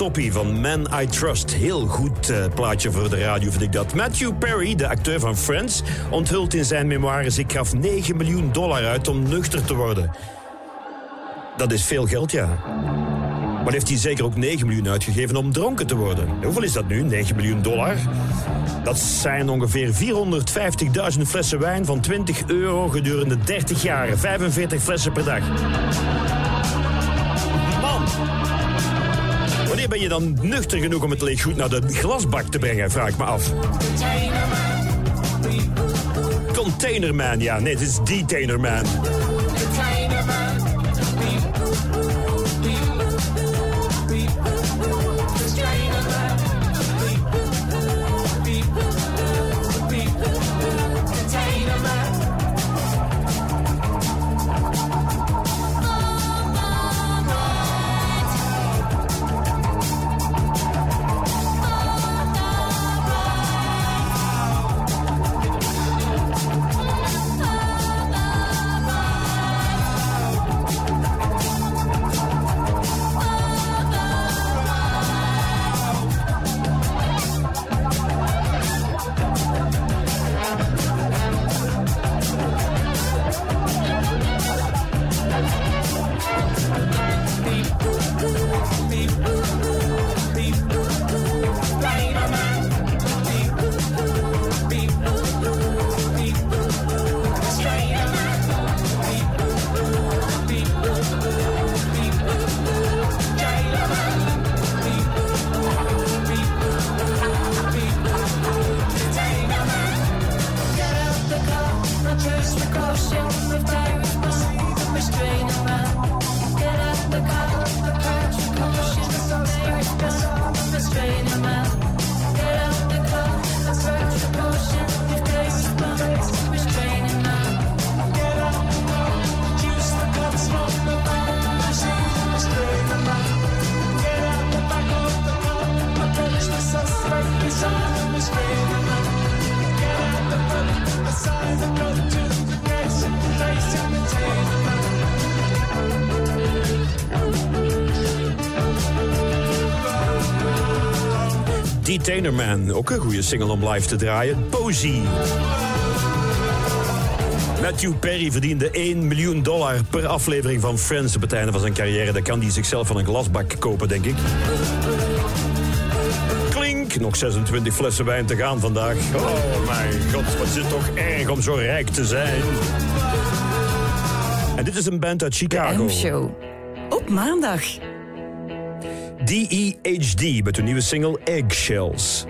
S4: Toppy van Man I Trust. Heel goed eh, plaatje voor de radio, vind ik dat. Matthew Perry, de acteur van Friends, onthult in zijn memoires... ik gaf 9 miljoen dollar uit om nuchter te worden. Dat is veel geld, ja. Maar heeft hij zeker ook 9 miljoen uitgegeven om dronken te worden? Hoeveel is dat nu, 9 miljoen dollar? Dat zijn ongeveer 450.000 flessen wijn van 20 euro gedurende 30 jaar. 45 flessen per dag. Ben je dan nuchter genoeg om het leeg goed naar de glasbak te brengen, vraag ik me af. Containerman, ja, nee, het is Detainerman. Ook een goede single om live te draaien. Posy. Matthew Perry verdiende 1 miljoen dollar per aflevering van Friends op het einde van zijn carrière. Dan kan hij zichzelf van een glasbak kopen, denk ik. Klink, nog 26 flessen wijn te gaan vandaag. Oh mijn god, wat is het toch erg om zo rijk te zijn. En dit is een band uit Chicago.
S18: M-show. Op maandag.
S4: D.E.H.D. met hun nieuwe single Eggshells.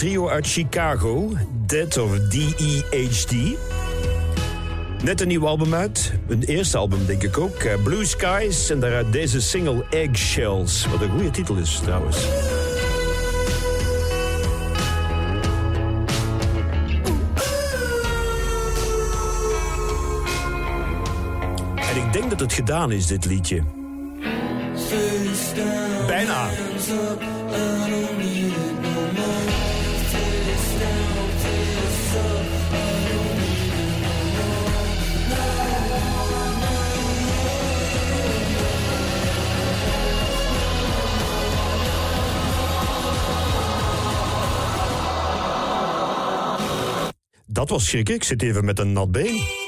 S1: Trio uit Chicago, Dead of D-E-H-D. Net een nieuw album uit. Een eerste album, denk ik ook. Eh, Blue Skies en daaruit deze single Eggshells. Wat een goede titel is, trouwens. En ik denk dat het gedaan is, dit liedje. Bijna. Dat was schrikken. Ik zit even met een nat been.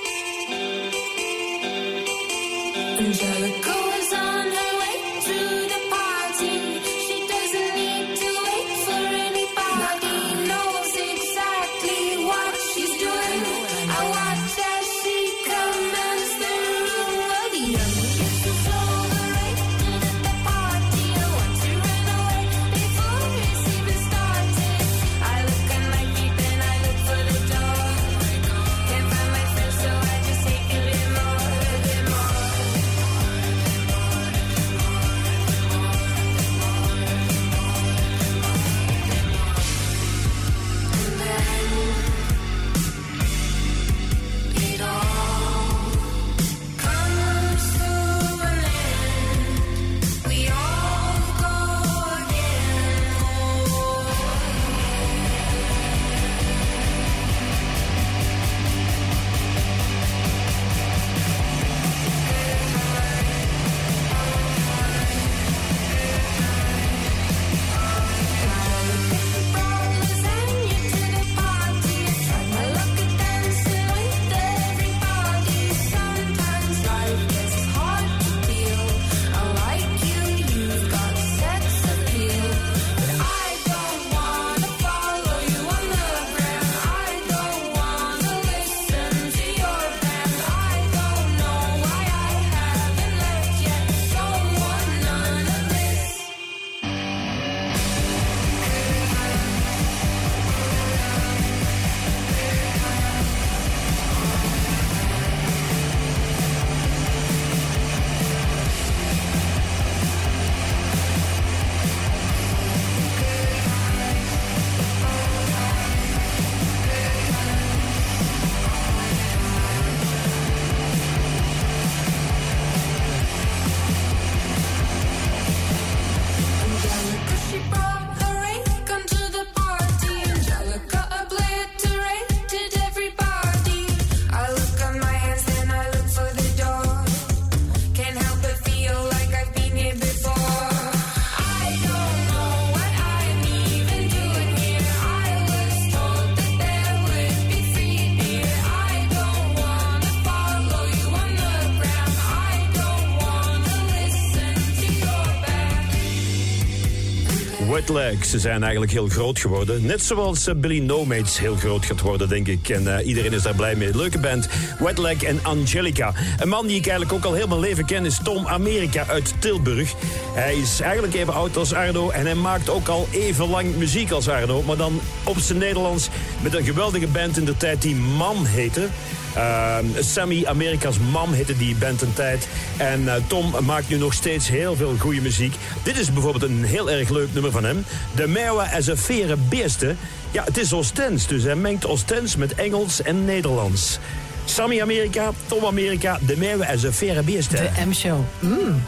S1: Ze zijn eigenlijk heel groot geworden. Net zoals eh, Billy No Mates heel groot gaat worden, denk ik. En eh, iedereen is daar blij mee. Leuke band, Wet Leg en Angelica. Een man die ik eigenlijk ook al heel mijn leven ken is Tom America uit Tilburg. Hij is eigenlijk even oud als Arno en hij maakt ook al even lang muziek als Arno. Maar dan op zijn Nederlands met een geweldige band in de tijd die Mam heette. Uh, Sammy, Amerika's Mam heette die band een tijd. En eh, Tom maakt nu nog steeds heel veel goede muziek. Dit is bijvoorbeeld een heel erg leuk nummer van hem. De Merwe as a Vere Beeste. Ja, het is Oostens, dus hij mengt Oostens met Engels en Nederlands. Sammy Amerika, Tom Amerika, De Merwe as a Vere Beeste.
S29: De M-show. Mm.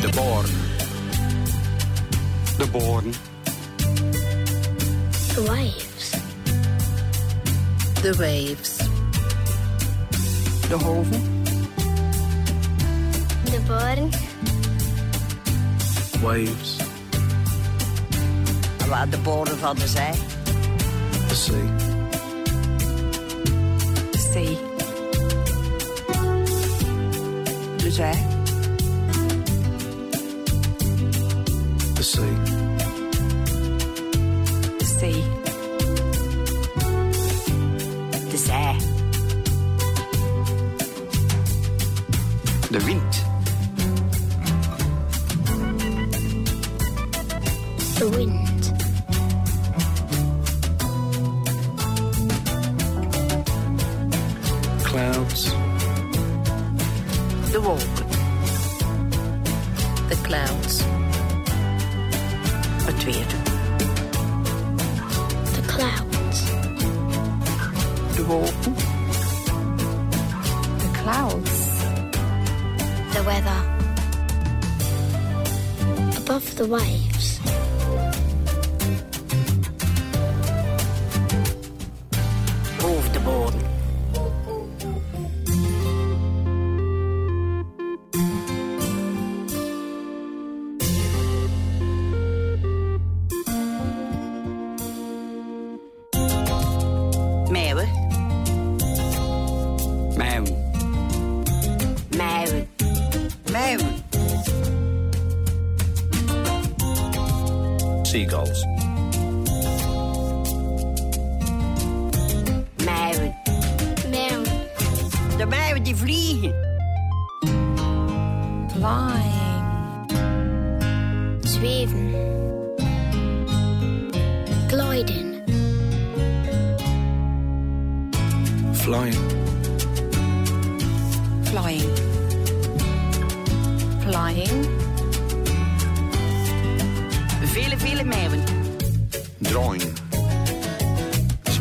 S27: De Born. De Born.
S18: The Waves.
S29: De Hoven.
S18: De Born.
S27: Waves.
S29: Waar de bodem van de zee.
S27: The sea.
S29: De zee. De zee.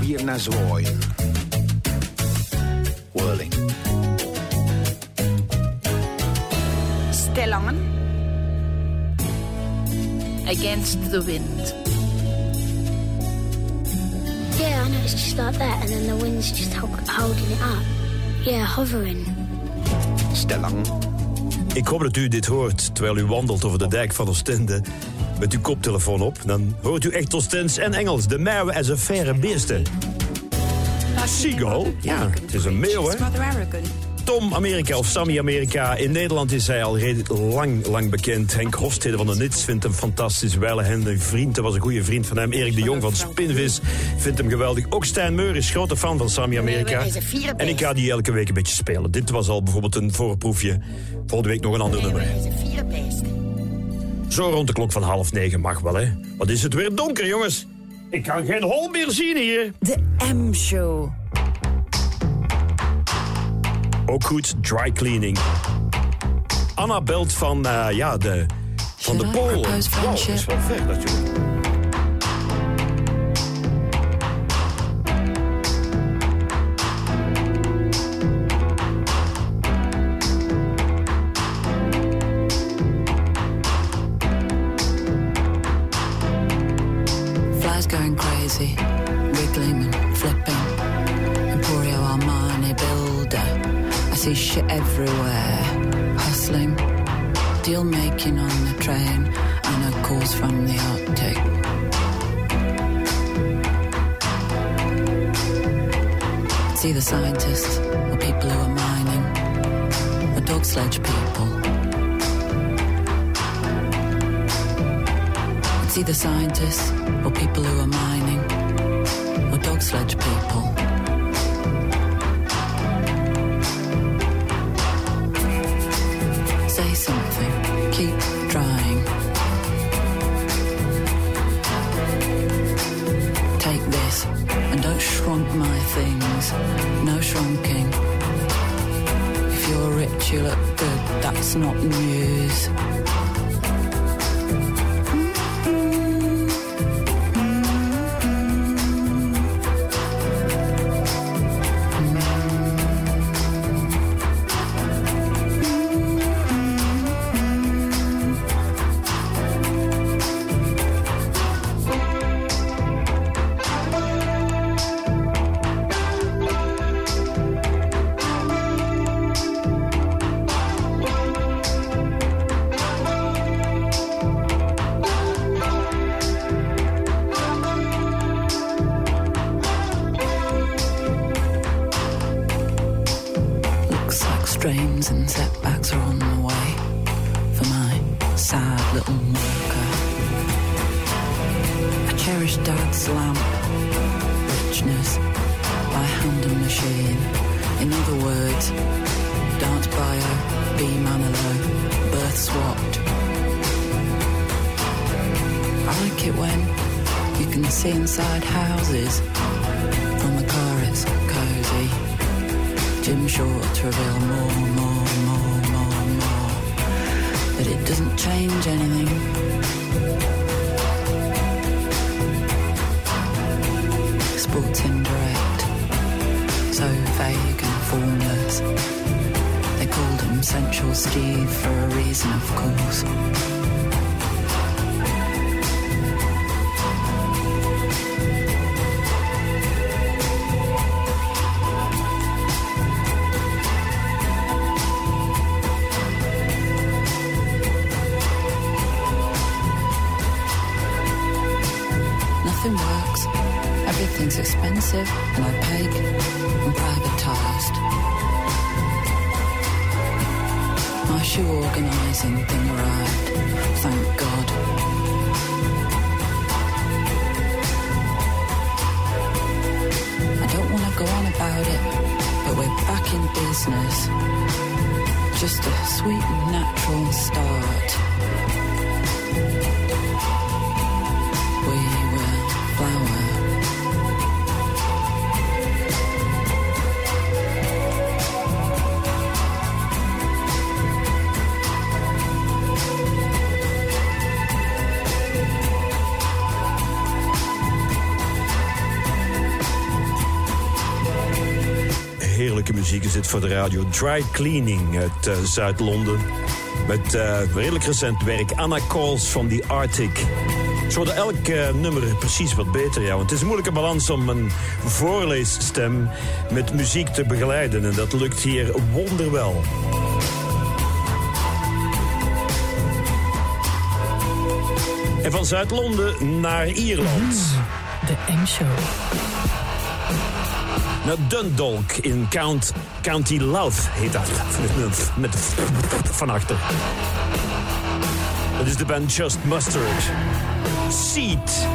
S30: Zwieren naar zwaaien. Whirling.
S29: Stellangen.
S4: Against the wind.
S31: Yeah, I know it's just like that, and then the wind's just ho- holding it up. Yeah, hovering.
S30: Stellang.
S32: Ik hoop dat u dit hoort terwijl u wandelt over de dijk van Oostende met uw koptelefoon op. Dan hoort u echt Oostens en Engels. De meeuwen en zijn verre beesten. Seagull? Ja, het is een meeuw, hè? Tom Amerika of Sammy Amerika. In Nederland is hij al redelijk lang, lang bekend. Henk Hofstede van de Nits vindt hem fantastisch. Hen een vriend, dat was een goede vriend van hem. Erik de Jong van Spinvis vindt hem geweldig. Ook Stijn Meur is grote fan van Sammy Amerika.
S29: is een vierenbeest.
S32: En ik ga die elke week een beetje spelen. Dit was al bijvoorbeeld een voorproefje. Volgende week nog een ander nummer. Zo rond de klok van half negen mag wel, hè? Wat is het weer donker, jongens? Ik kan geen hol meer zien hier.
S18: De M-show.
S32: Ook goed, dry cleaning. Anna belt van, eh, ja, de, van de
S4: propose
S32: Wow, dat is wel ver natuurlijk. Doesn't change anything. Sports indirect. So vague and formless. They called him Central Steve for a reason, of course.
S4: Voor de radio. Dry Cleaning uit eh, Zuid-Londen. Met eh, redelijk recent werk. Anna Calls van The Arctic. Ze worden elk eh, nummer precies wat beter, ja. Want het is een moeilijke balans om een voorleesstem met muziek te begeleiden. En dat lukt hier wonderwel. En van Zuid-Londen naar Ierland.
S33: De M-show.
S4: Naar Dundalk in Count, County Louth heet dat. Met, van achter. Dat is de band Just Mustard. Seat.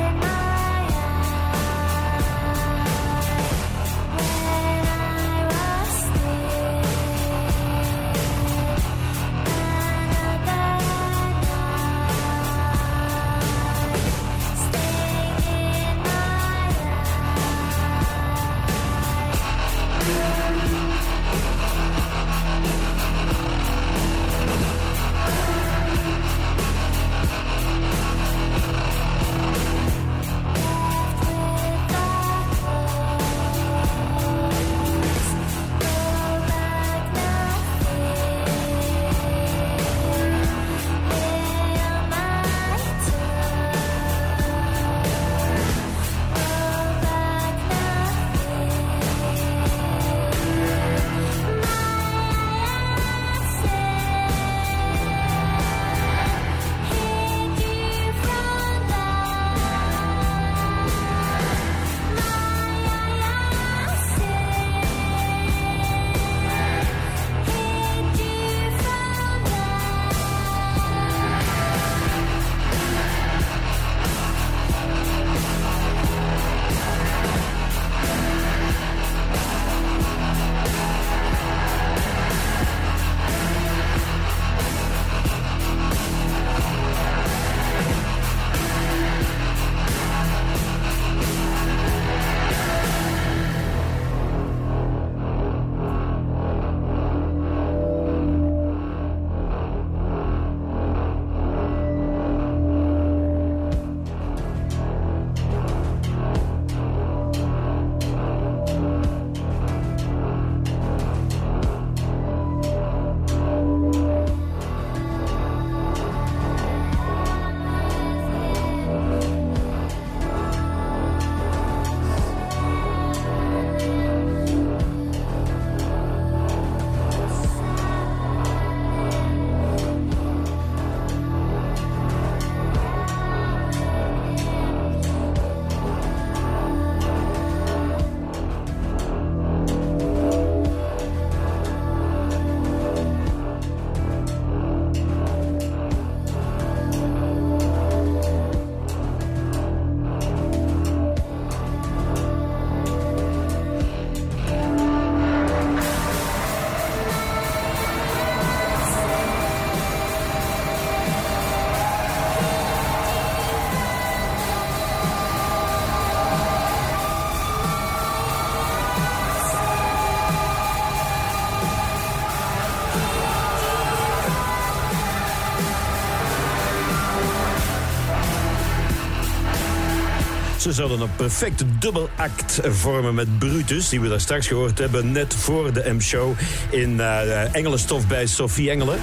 S4: Ze zouden een perfecte dubbelact vormen met Brutus, die we daar straks gehoord hebben, net voor de M-show in eh Engelenstof bij Sophie Engelen.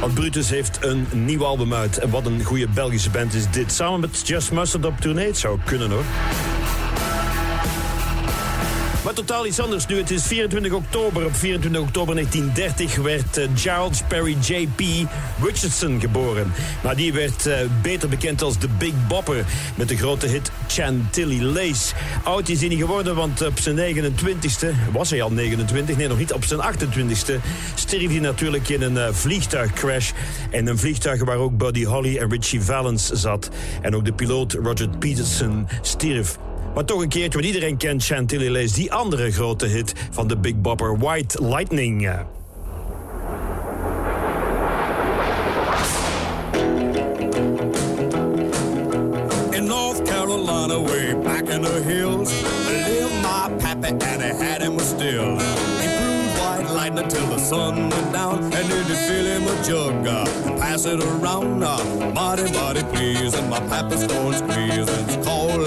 S4: Want Brutus heeft een nieuw album uit. En wat een goede Belgische band is dit. Samen met Just Mustard op tournee. Het zou kunnen hoor. Maar totaal iets anders nu. Het is 24 oktober. Op 24 oktober 1930 werd eh, Giles Perry J.P. Richardson geboren. Maar die werd eh, beter bekend als de Big Bopper. Met de grote hit Chantilly Lace. Oud is hij niet geworden, want op zijn 29ste... Was hij al 29? Nee, nog niet. Op zijn 28ste stierf hij natuurlijk in een eh, vliegtuigcrash. En een vliegtuig waar ook Buddy Holly en Richie Valens zat. En ook de piloot Roger Peterson stierf. Maar toch een keertje, want iedereen kent Chantilly Lace, die andere grote hit van de Big Bopper, White Lightning.
S33: Sun went down, and then he fill him a jug, uh, pass it around, body, body, please, and my pappy's going squeeze, and it's called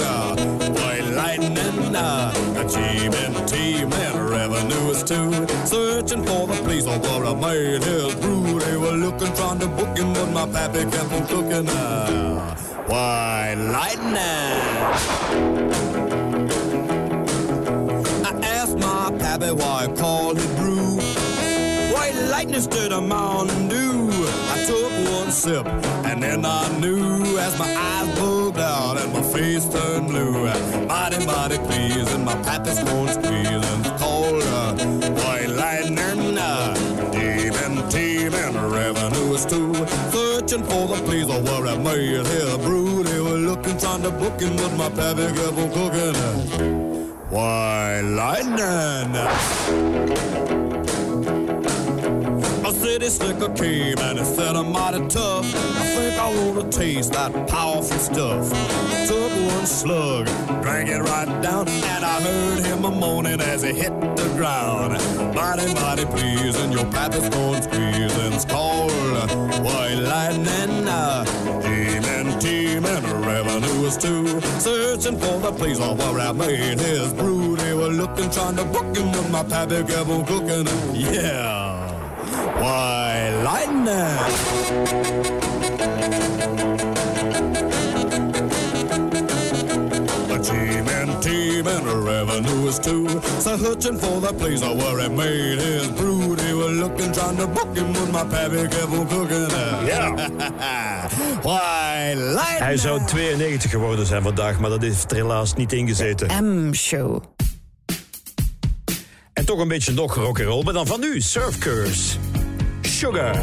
S33: white lightning, uh, a team and and is too. Searching for the place of where I made his brew. They were looking, trying to book him, but my pappy kept on cooking. Uh, white lightning. I asked my pappy why I called it brew. Lightning instead of Mountain Dew. I took one sip and then I knew as my eyes bugged out and my face turned blue. Mighty, mighty please, and my pappy's squeeze and called uh, white lightning. Team and revenue is too. Searching for the place of where I made his brew. They were looking, trying to book him, but my pappy kept on cooking. White lightning. City slicker came and it said I'm mighty tough. I think I wanna taste that powerful stuff. Took one slug, drank it right down, and I heard him a moaning as he hit the ground. Mighty, mighty please, and your pappy's going squeeze, and it's called White Lightning. Demon team and revenue is too. Searching for the place where I made his brew. They were looking, trying to book him, but my pappy kept cooking. Yeah. Searching for the place where he made his brew. They were looking, trying to book him, but my pappy kept on cooking.
S4: Ja.
S33: Why, lightning!
S4: Hij zou 92 geworden zijn vandaag, maar dat heeft er helaas niet ingezeten.
S32: M-show.
S4: En toch een beetje nog rock'n'roll, maar dan van nu, Surf Curse. Sugar.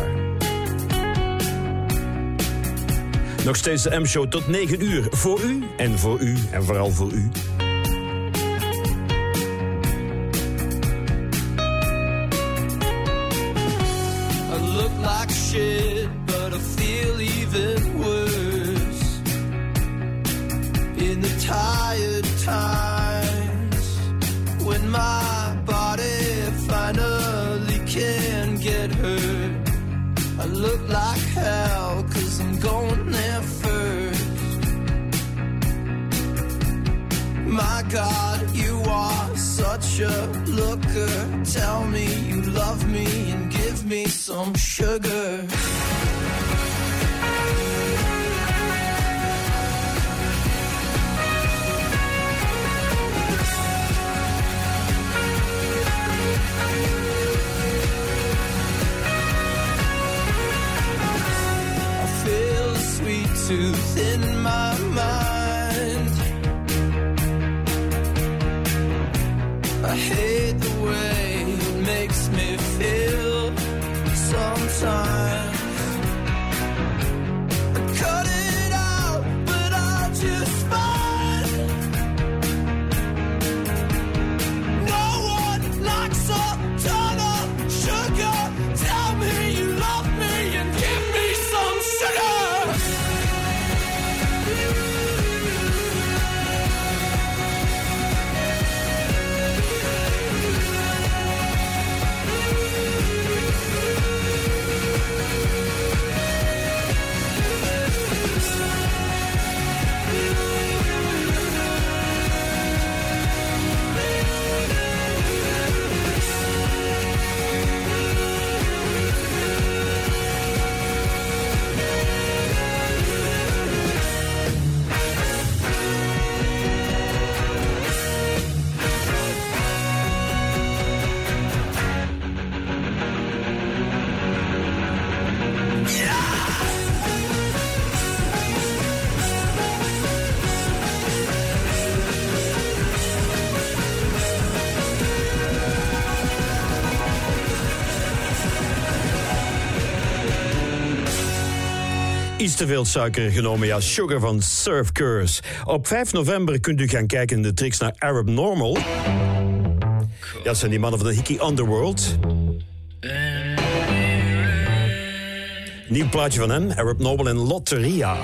S4: Nog steeds de M-show tot 9 uur. Voor u en voor u en vooral voor u.
S34: I look like shit, but I feel even worse. In the tired times, like hell, cause I'm going there first. My God, you are such a looker. Tell me you love me and give me some sugar. Tooth in my mind. I hate the way it makes me feel sometimes. I cut it
S4: Iets te veel suiker genomen, ja, Sugar van Surf Curse. Op 5 november kunt u gaan kijken in de tricks naar Arab Normal. Ja, dat zijn die mannen van de Hickey Underworld. Nieuw plaatje van hen, Arab Normal en Lotteria.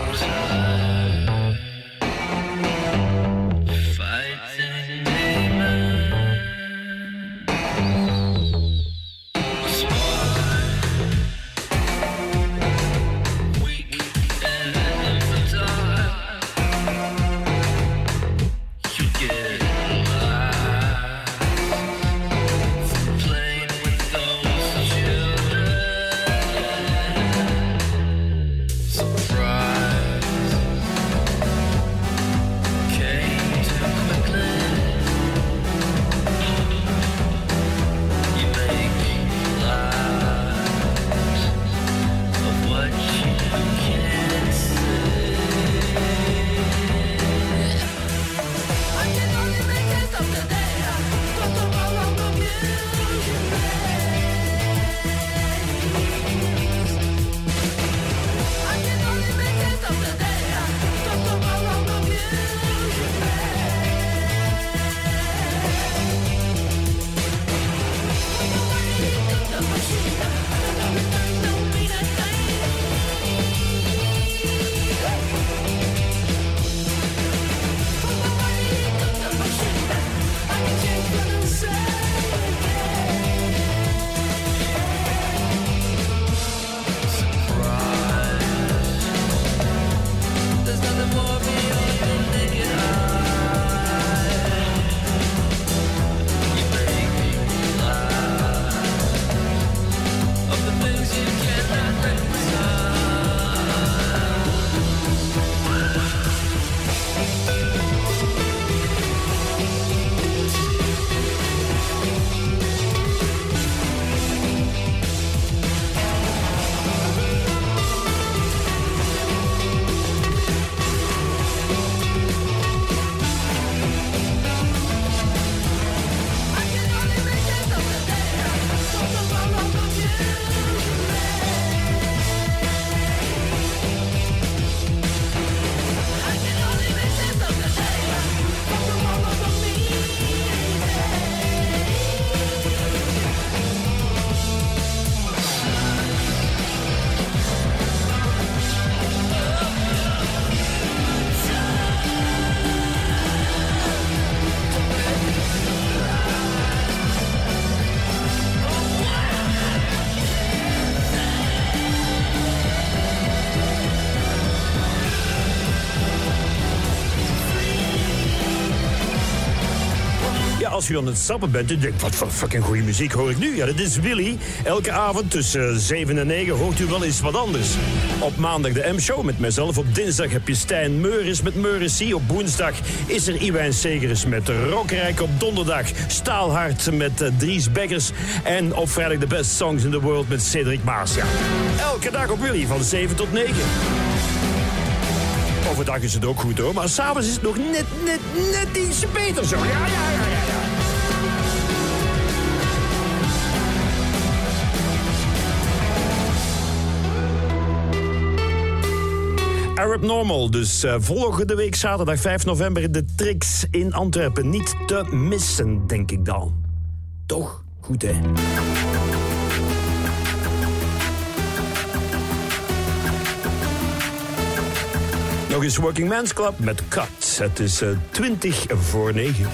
S4: Als u aan het stappen bent en denkt, wat voor fucking goede muziek hoor ik nu? Ja, dat is Willy. Elke avond tussen 7 en 9 hoort u wel eens wat anders. Op maandag de M-show met mezelf. Op dinsdag heb je Stijn Meuris met Meuris C. Op woensdag is er Iwijn Segeris met Rockrijk. Op donderdag Staalhart met eh, Dries Beggers. En op vrijdag de best songs in the world met Cedric Maas. Ja. Elke dag op Willy van 7 tot 9. Overdag is het ook goed hoor, maar s'avonds is het nog net, net, net ietsje beter zo. Ja, ja, ja, ja. Arab Normal, dus eh, volgende week zaterdag 5 november de Trix in Antwerpen. Niet te missen, denk ik dan. Toch? Goed, hè? Nog eens Working Men's Club met Cut. Het is eh, 20 voor 9.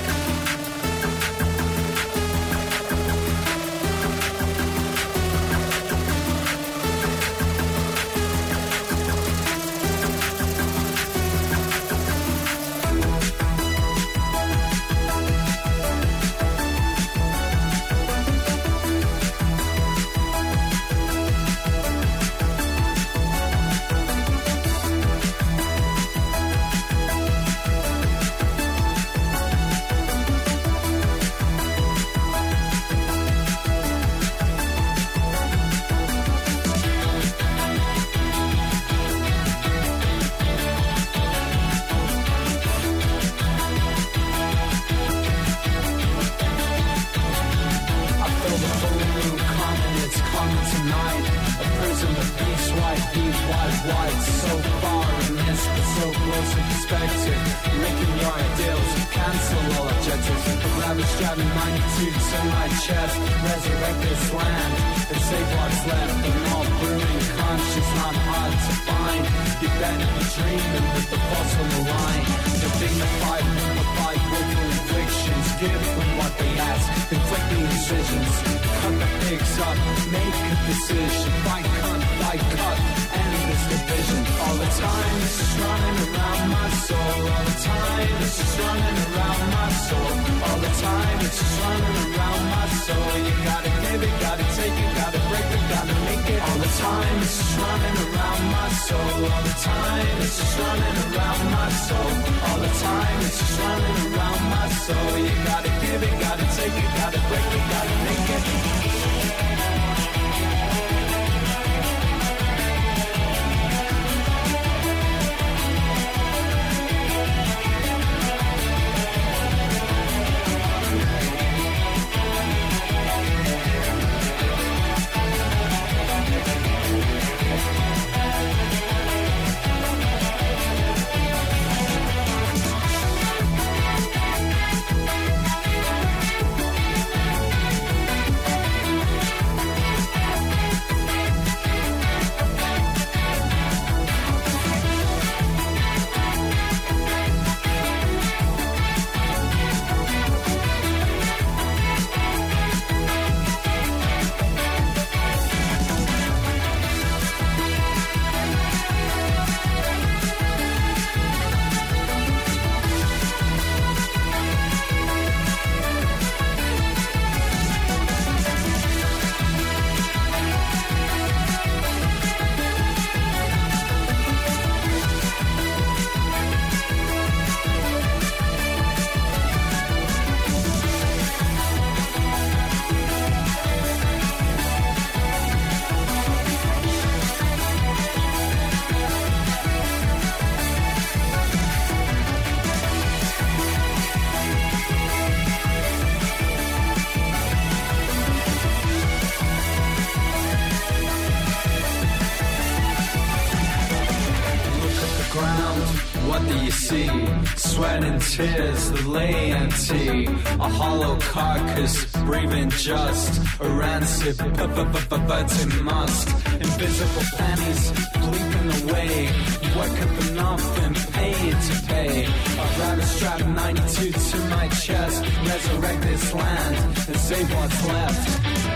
S12: A hollow carcass, breathing just, a rancid burning must, invisible pennies bleeping away, working for nothing, paid to pay. I'd rather strap 92 to my chest, resurrect this land, and save what's left.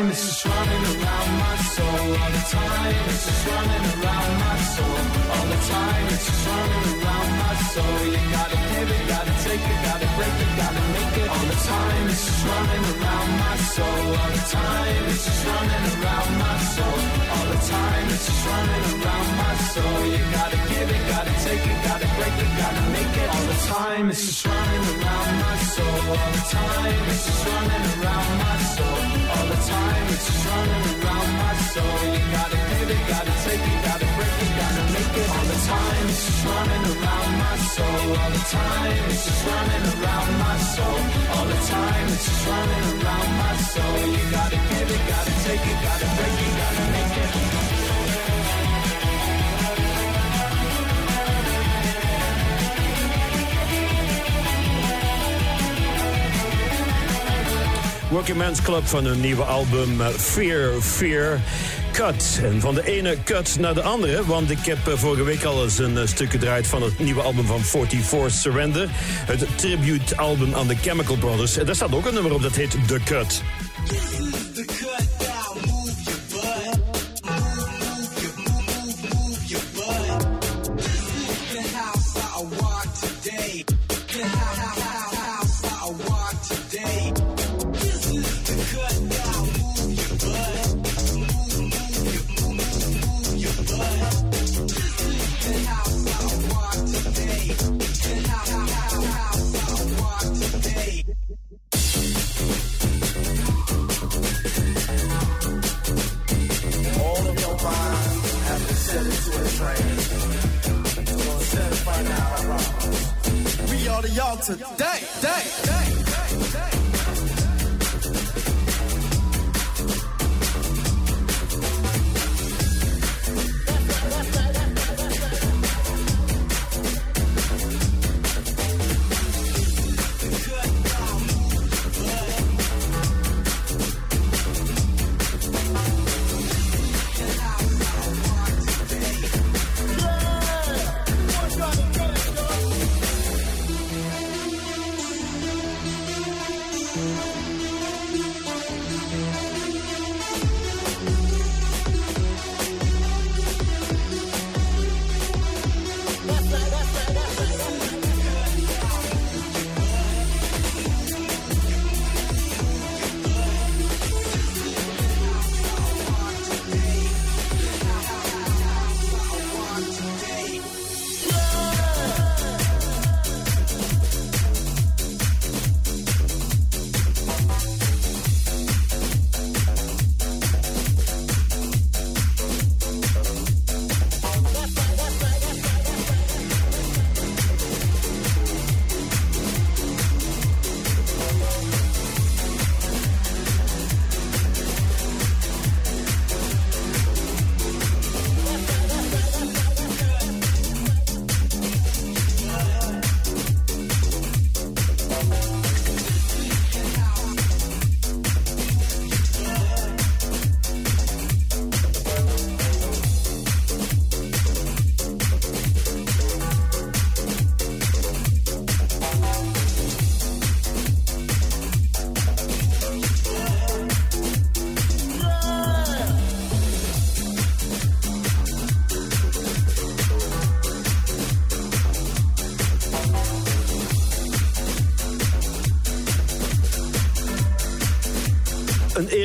S12: Time it's just running around my soul. All the time it's just running around my soul. All the time it's just running around my soul. You gotta give it, gotta take it, gotta break it, gotta make it. All the time it's just running around my soul. All the time it's just running around my soul. All the time it's just running around my soul. You gotta give it, gotta take it, gotta break it, gotta make it. All the time it's just running around my soul. All the time it's just running around my soul. All the time it's just running around my soul. You gotta give it, gotta take it, gotta break it, gotta make it. All the time it's just running around my soul. All the time it's just running around my soul. All the time it's just running around my soul. You gotta give it, gotta take it, gotta break it, gotta make it.
S4: Working Men's Club van hun nieuwe album eh, Fear, Fear, Cut. En van de ene cut naar de andere, want ik heb eh, vorige week al eens een eh, stuk gedraaid van het nieuwe album van 44 Surrender. Het tribute album aan de Chemical Brothers. En daar staat ook een nummer op dat heet The Cut.
S34: Today. Day, day,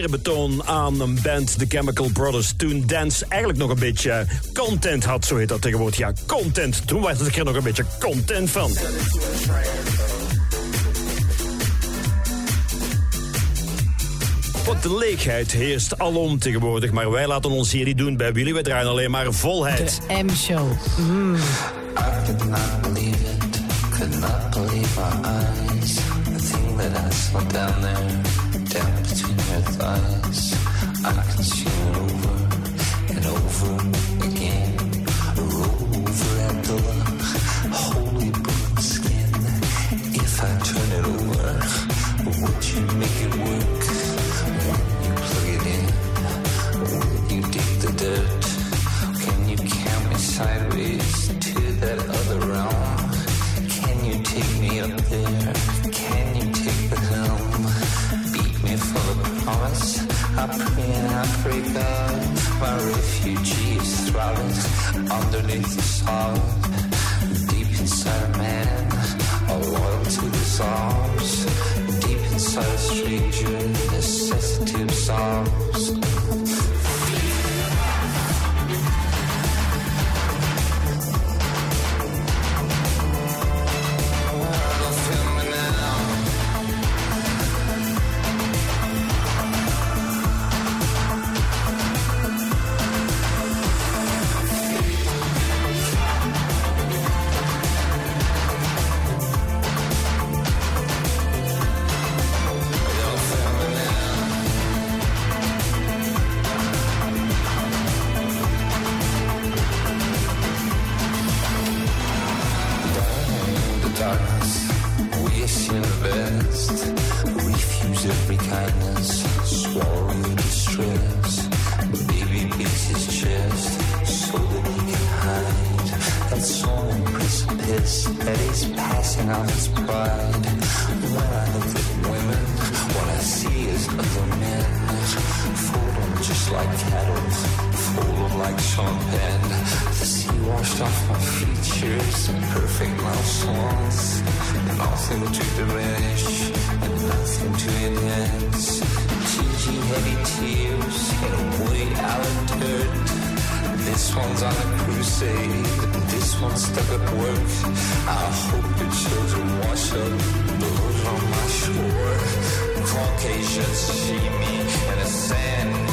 S4: eerbetoon aan een band, The Chemical Brothers. Toen dance eigenlijk nog een beetje content had, zo heet dat tegenwoordig. Ja, content. Toen was ik er nog een beetje content van. Want de leegheid heerst alom tegenwoordig. Maar wij laten ons hier niet doen bij Willy. Wij draaien alleen maar volheid.
S35: M-show. Mm.
S36: Off my features, perfect love songs. Nothing to diminish, and nothing to enhance. Gigi heavy tears in a Woody Allen dirt. This one's on a crusade, this one's stuck at work. I hope the children wash up blood on my shore. Caucasians see me in a sandstorm.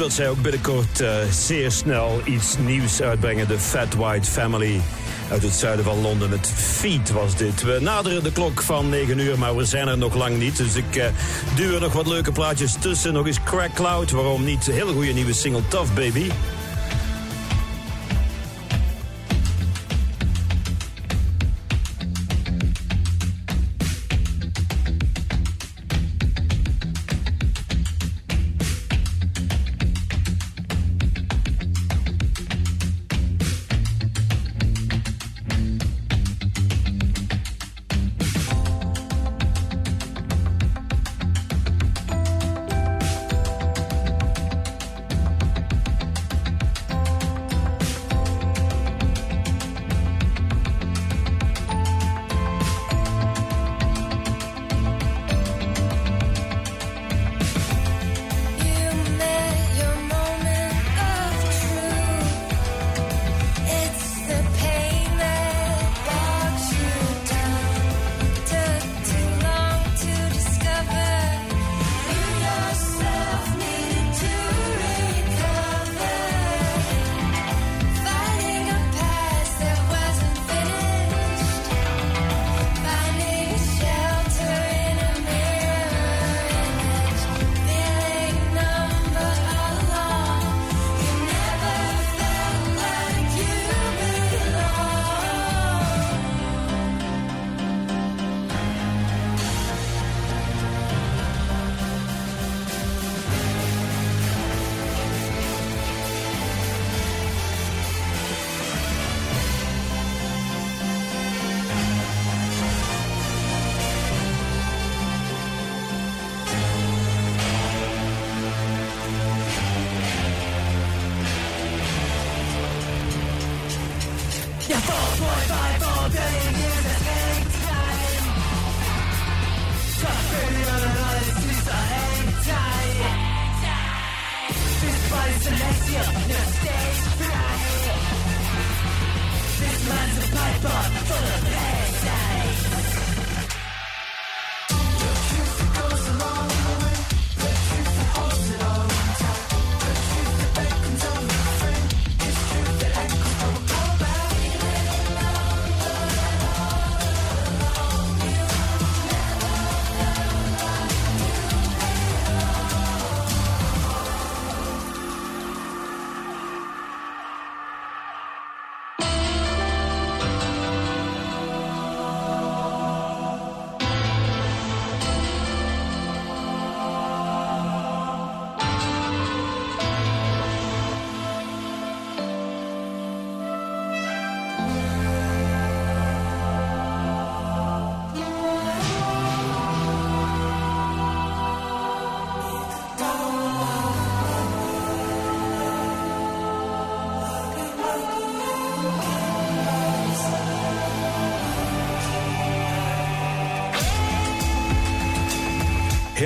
S4: Dat zij ook binnenkort eh, zeer snel iets nieuws uitbrengen. De Fat White Family uit het zuiden van Londen. Het Feet was dit. We naderen de klok van 9 uur, maar we zijn er nog lang niet. Dus ik eh, duw er nog wat leuke plaatjes tussen. Nog eens Crack Cloud, waarom niet? Hele goede nieuwe single Tough Baby.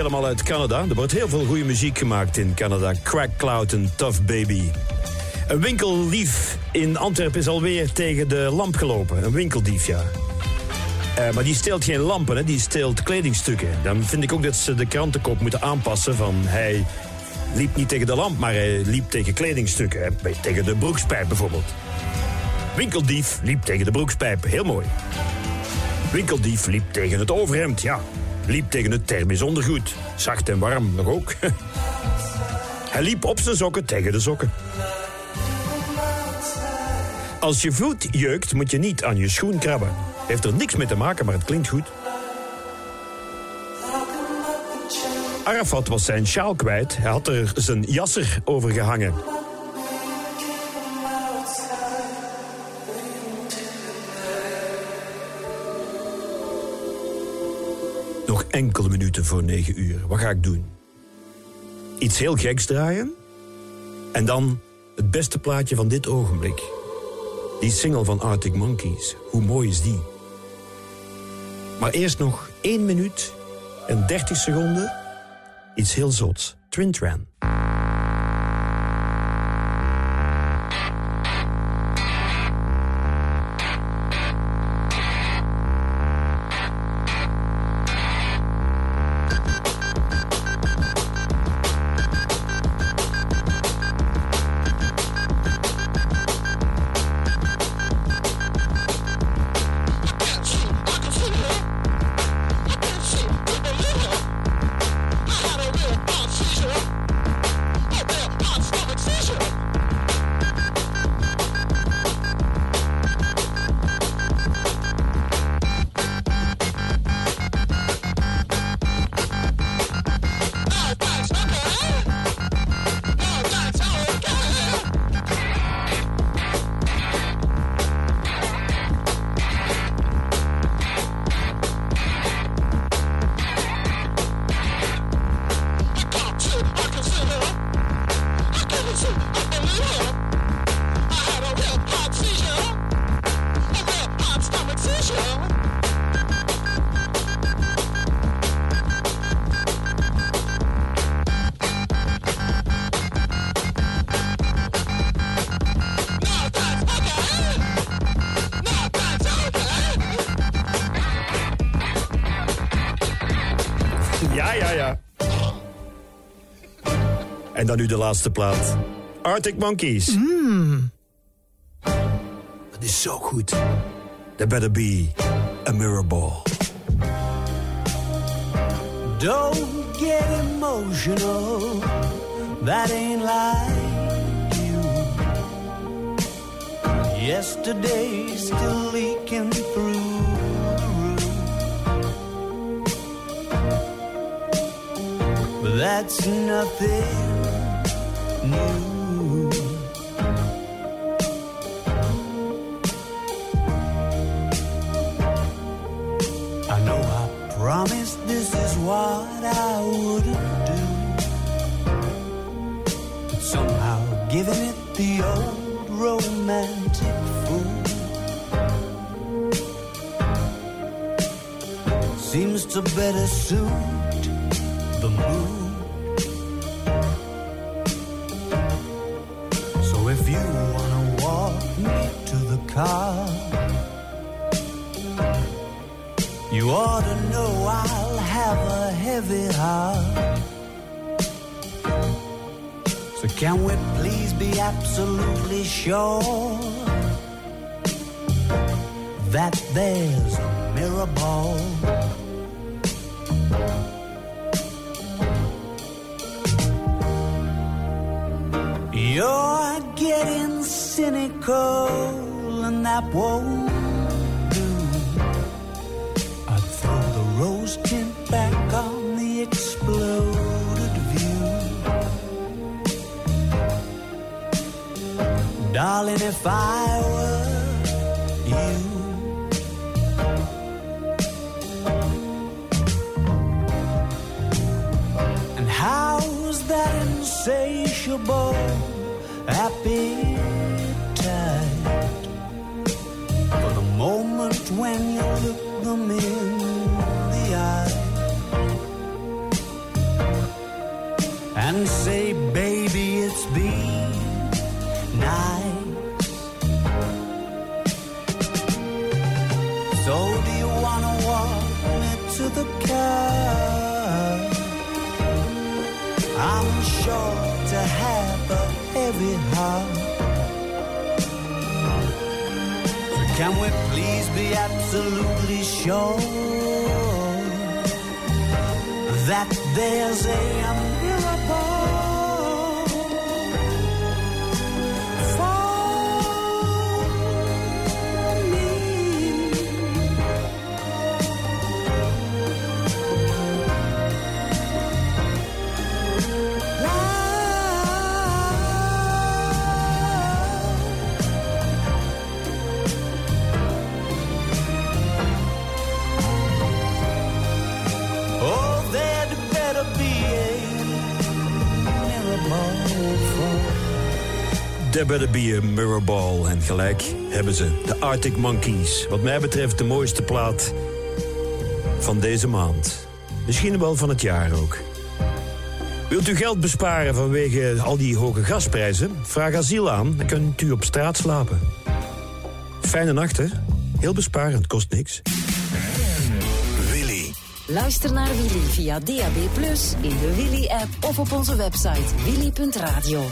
S4: Helemaal uit Canada. Er wordt heel veel goede muziek gemaakt in Canada. Crack Cloud en Tough Baby. Een winkeldief in Antwerpen is alweer tegen de lamp gelopen. Een winkeldief, ja. Eh, maar die steelt geen lampen, hè. die steelt kledingstukken. Dan vind ik ook dat ze de krantenkop moeten aanpassen van... hij liep niet tegen de lamp, maar hij liep tegen kledingstukken. Hè. Tegen de broekspijp bijvoorbeeld. Winkeldief liep tegen de broekspijp. Heel mooi. Winkeldief liep tegen het overhemd, ja. Liep tegen het thermisch ondergoed. Zacht en warm nog ook. Hij liep op zijn sokken tegen de sokken. Als je voet jeukt, moet je niet aan je schoen krabben. Heeft er niks mee te maken, maar het klinkt goed. Arafat was zijn sjaal kwijt. Hij had er zijn jasser over gehangen. Enkele minuten voor negen uur. Wat ga ik doen? Iets heel geks draaien? En dan het beste plaatje van dit ogenblik. Die single van Arctic Monkeys. Hoe mooi is die? Maar eerst nog 1 minuut en 30 seconden. Iets heel zots. Trintran. Dan nu de laatste plaat. Arctic Monkeys.
S18: Mm.
S4: Dat is zo goed. There better be a mirror ball.
S18: Don't get emotional. That ain't like you. Yesterday still leaking through that's nothing seems to better suit the mood. Heavy heart. So can we please be absolutely sure that there's a mirror ball? You're getting cynical and that won't Darling, if I were you, and how's that insatiable absolutely sure that there's a
S4: There better be a mirror ball. En gelijk hebben ze de Arctic Monkeys. Wat mij betreft de mooiste plaat van deze maand. Misschien wel van het jaar ook. Wilt u geld besparen vanwege al die hoge gasprijzen? Vraag asiel aan, dan kunt u op straat slapen. Fijne nacht, hè? Heel besparend, kost niks.
S3: Willy.
S2: Luister naar Willy via DAB+, in de Willy-app of op onze website willy.radio.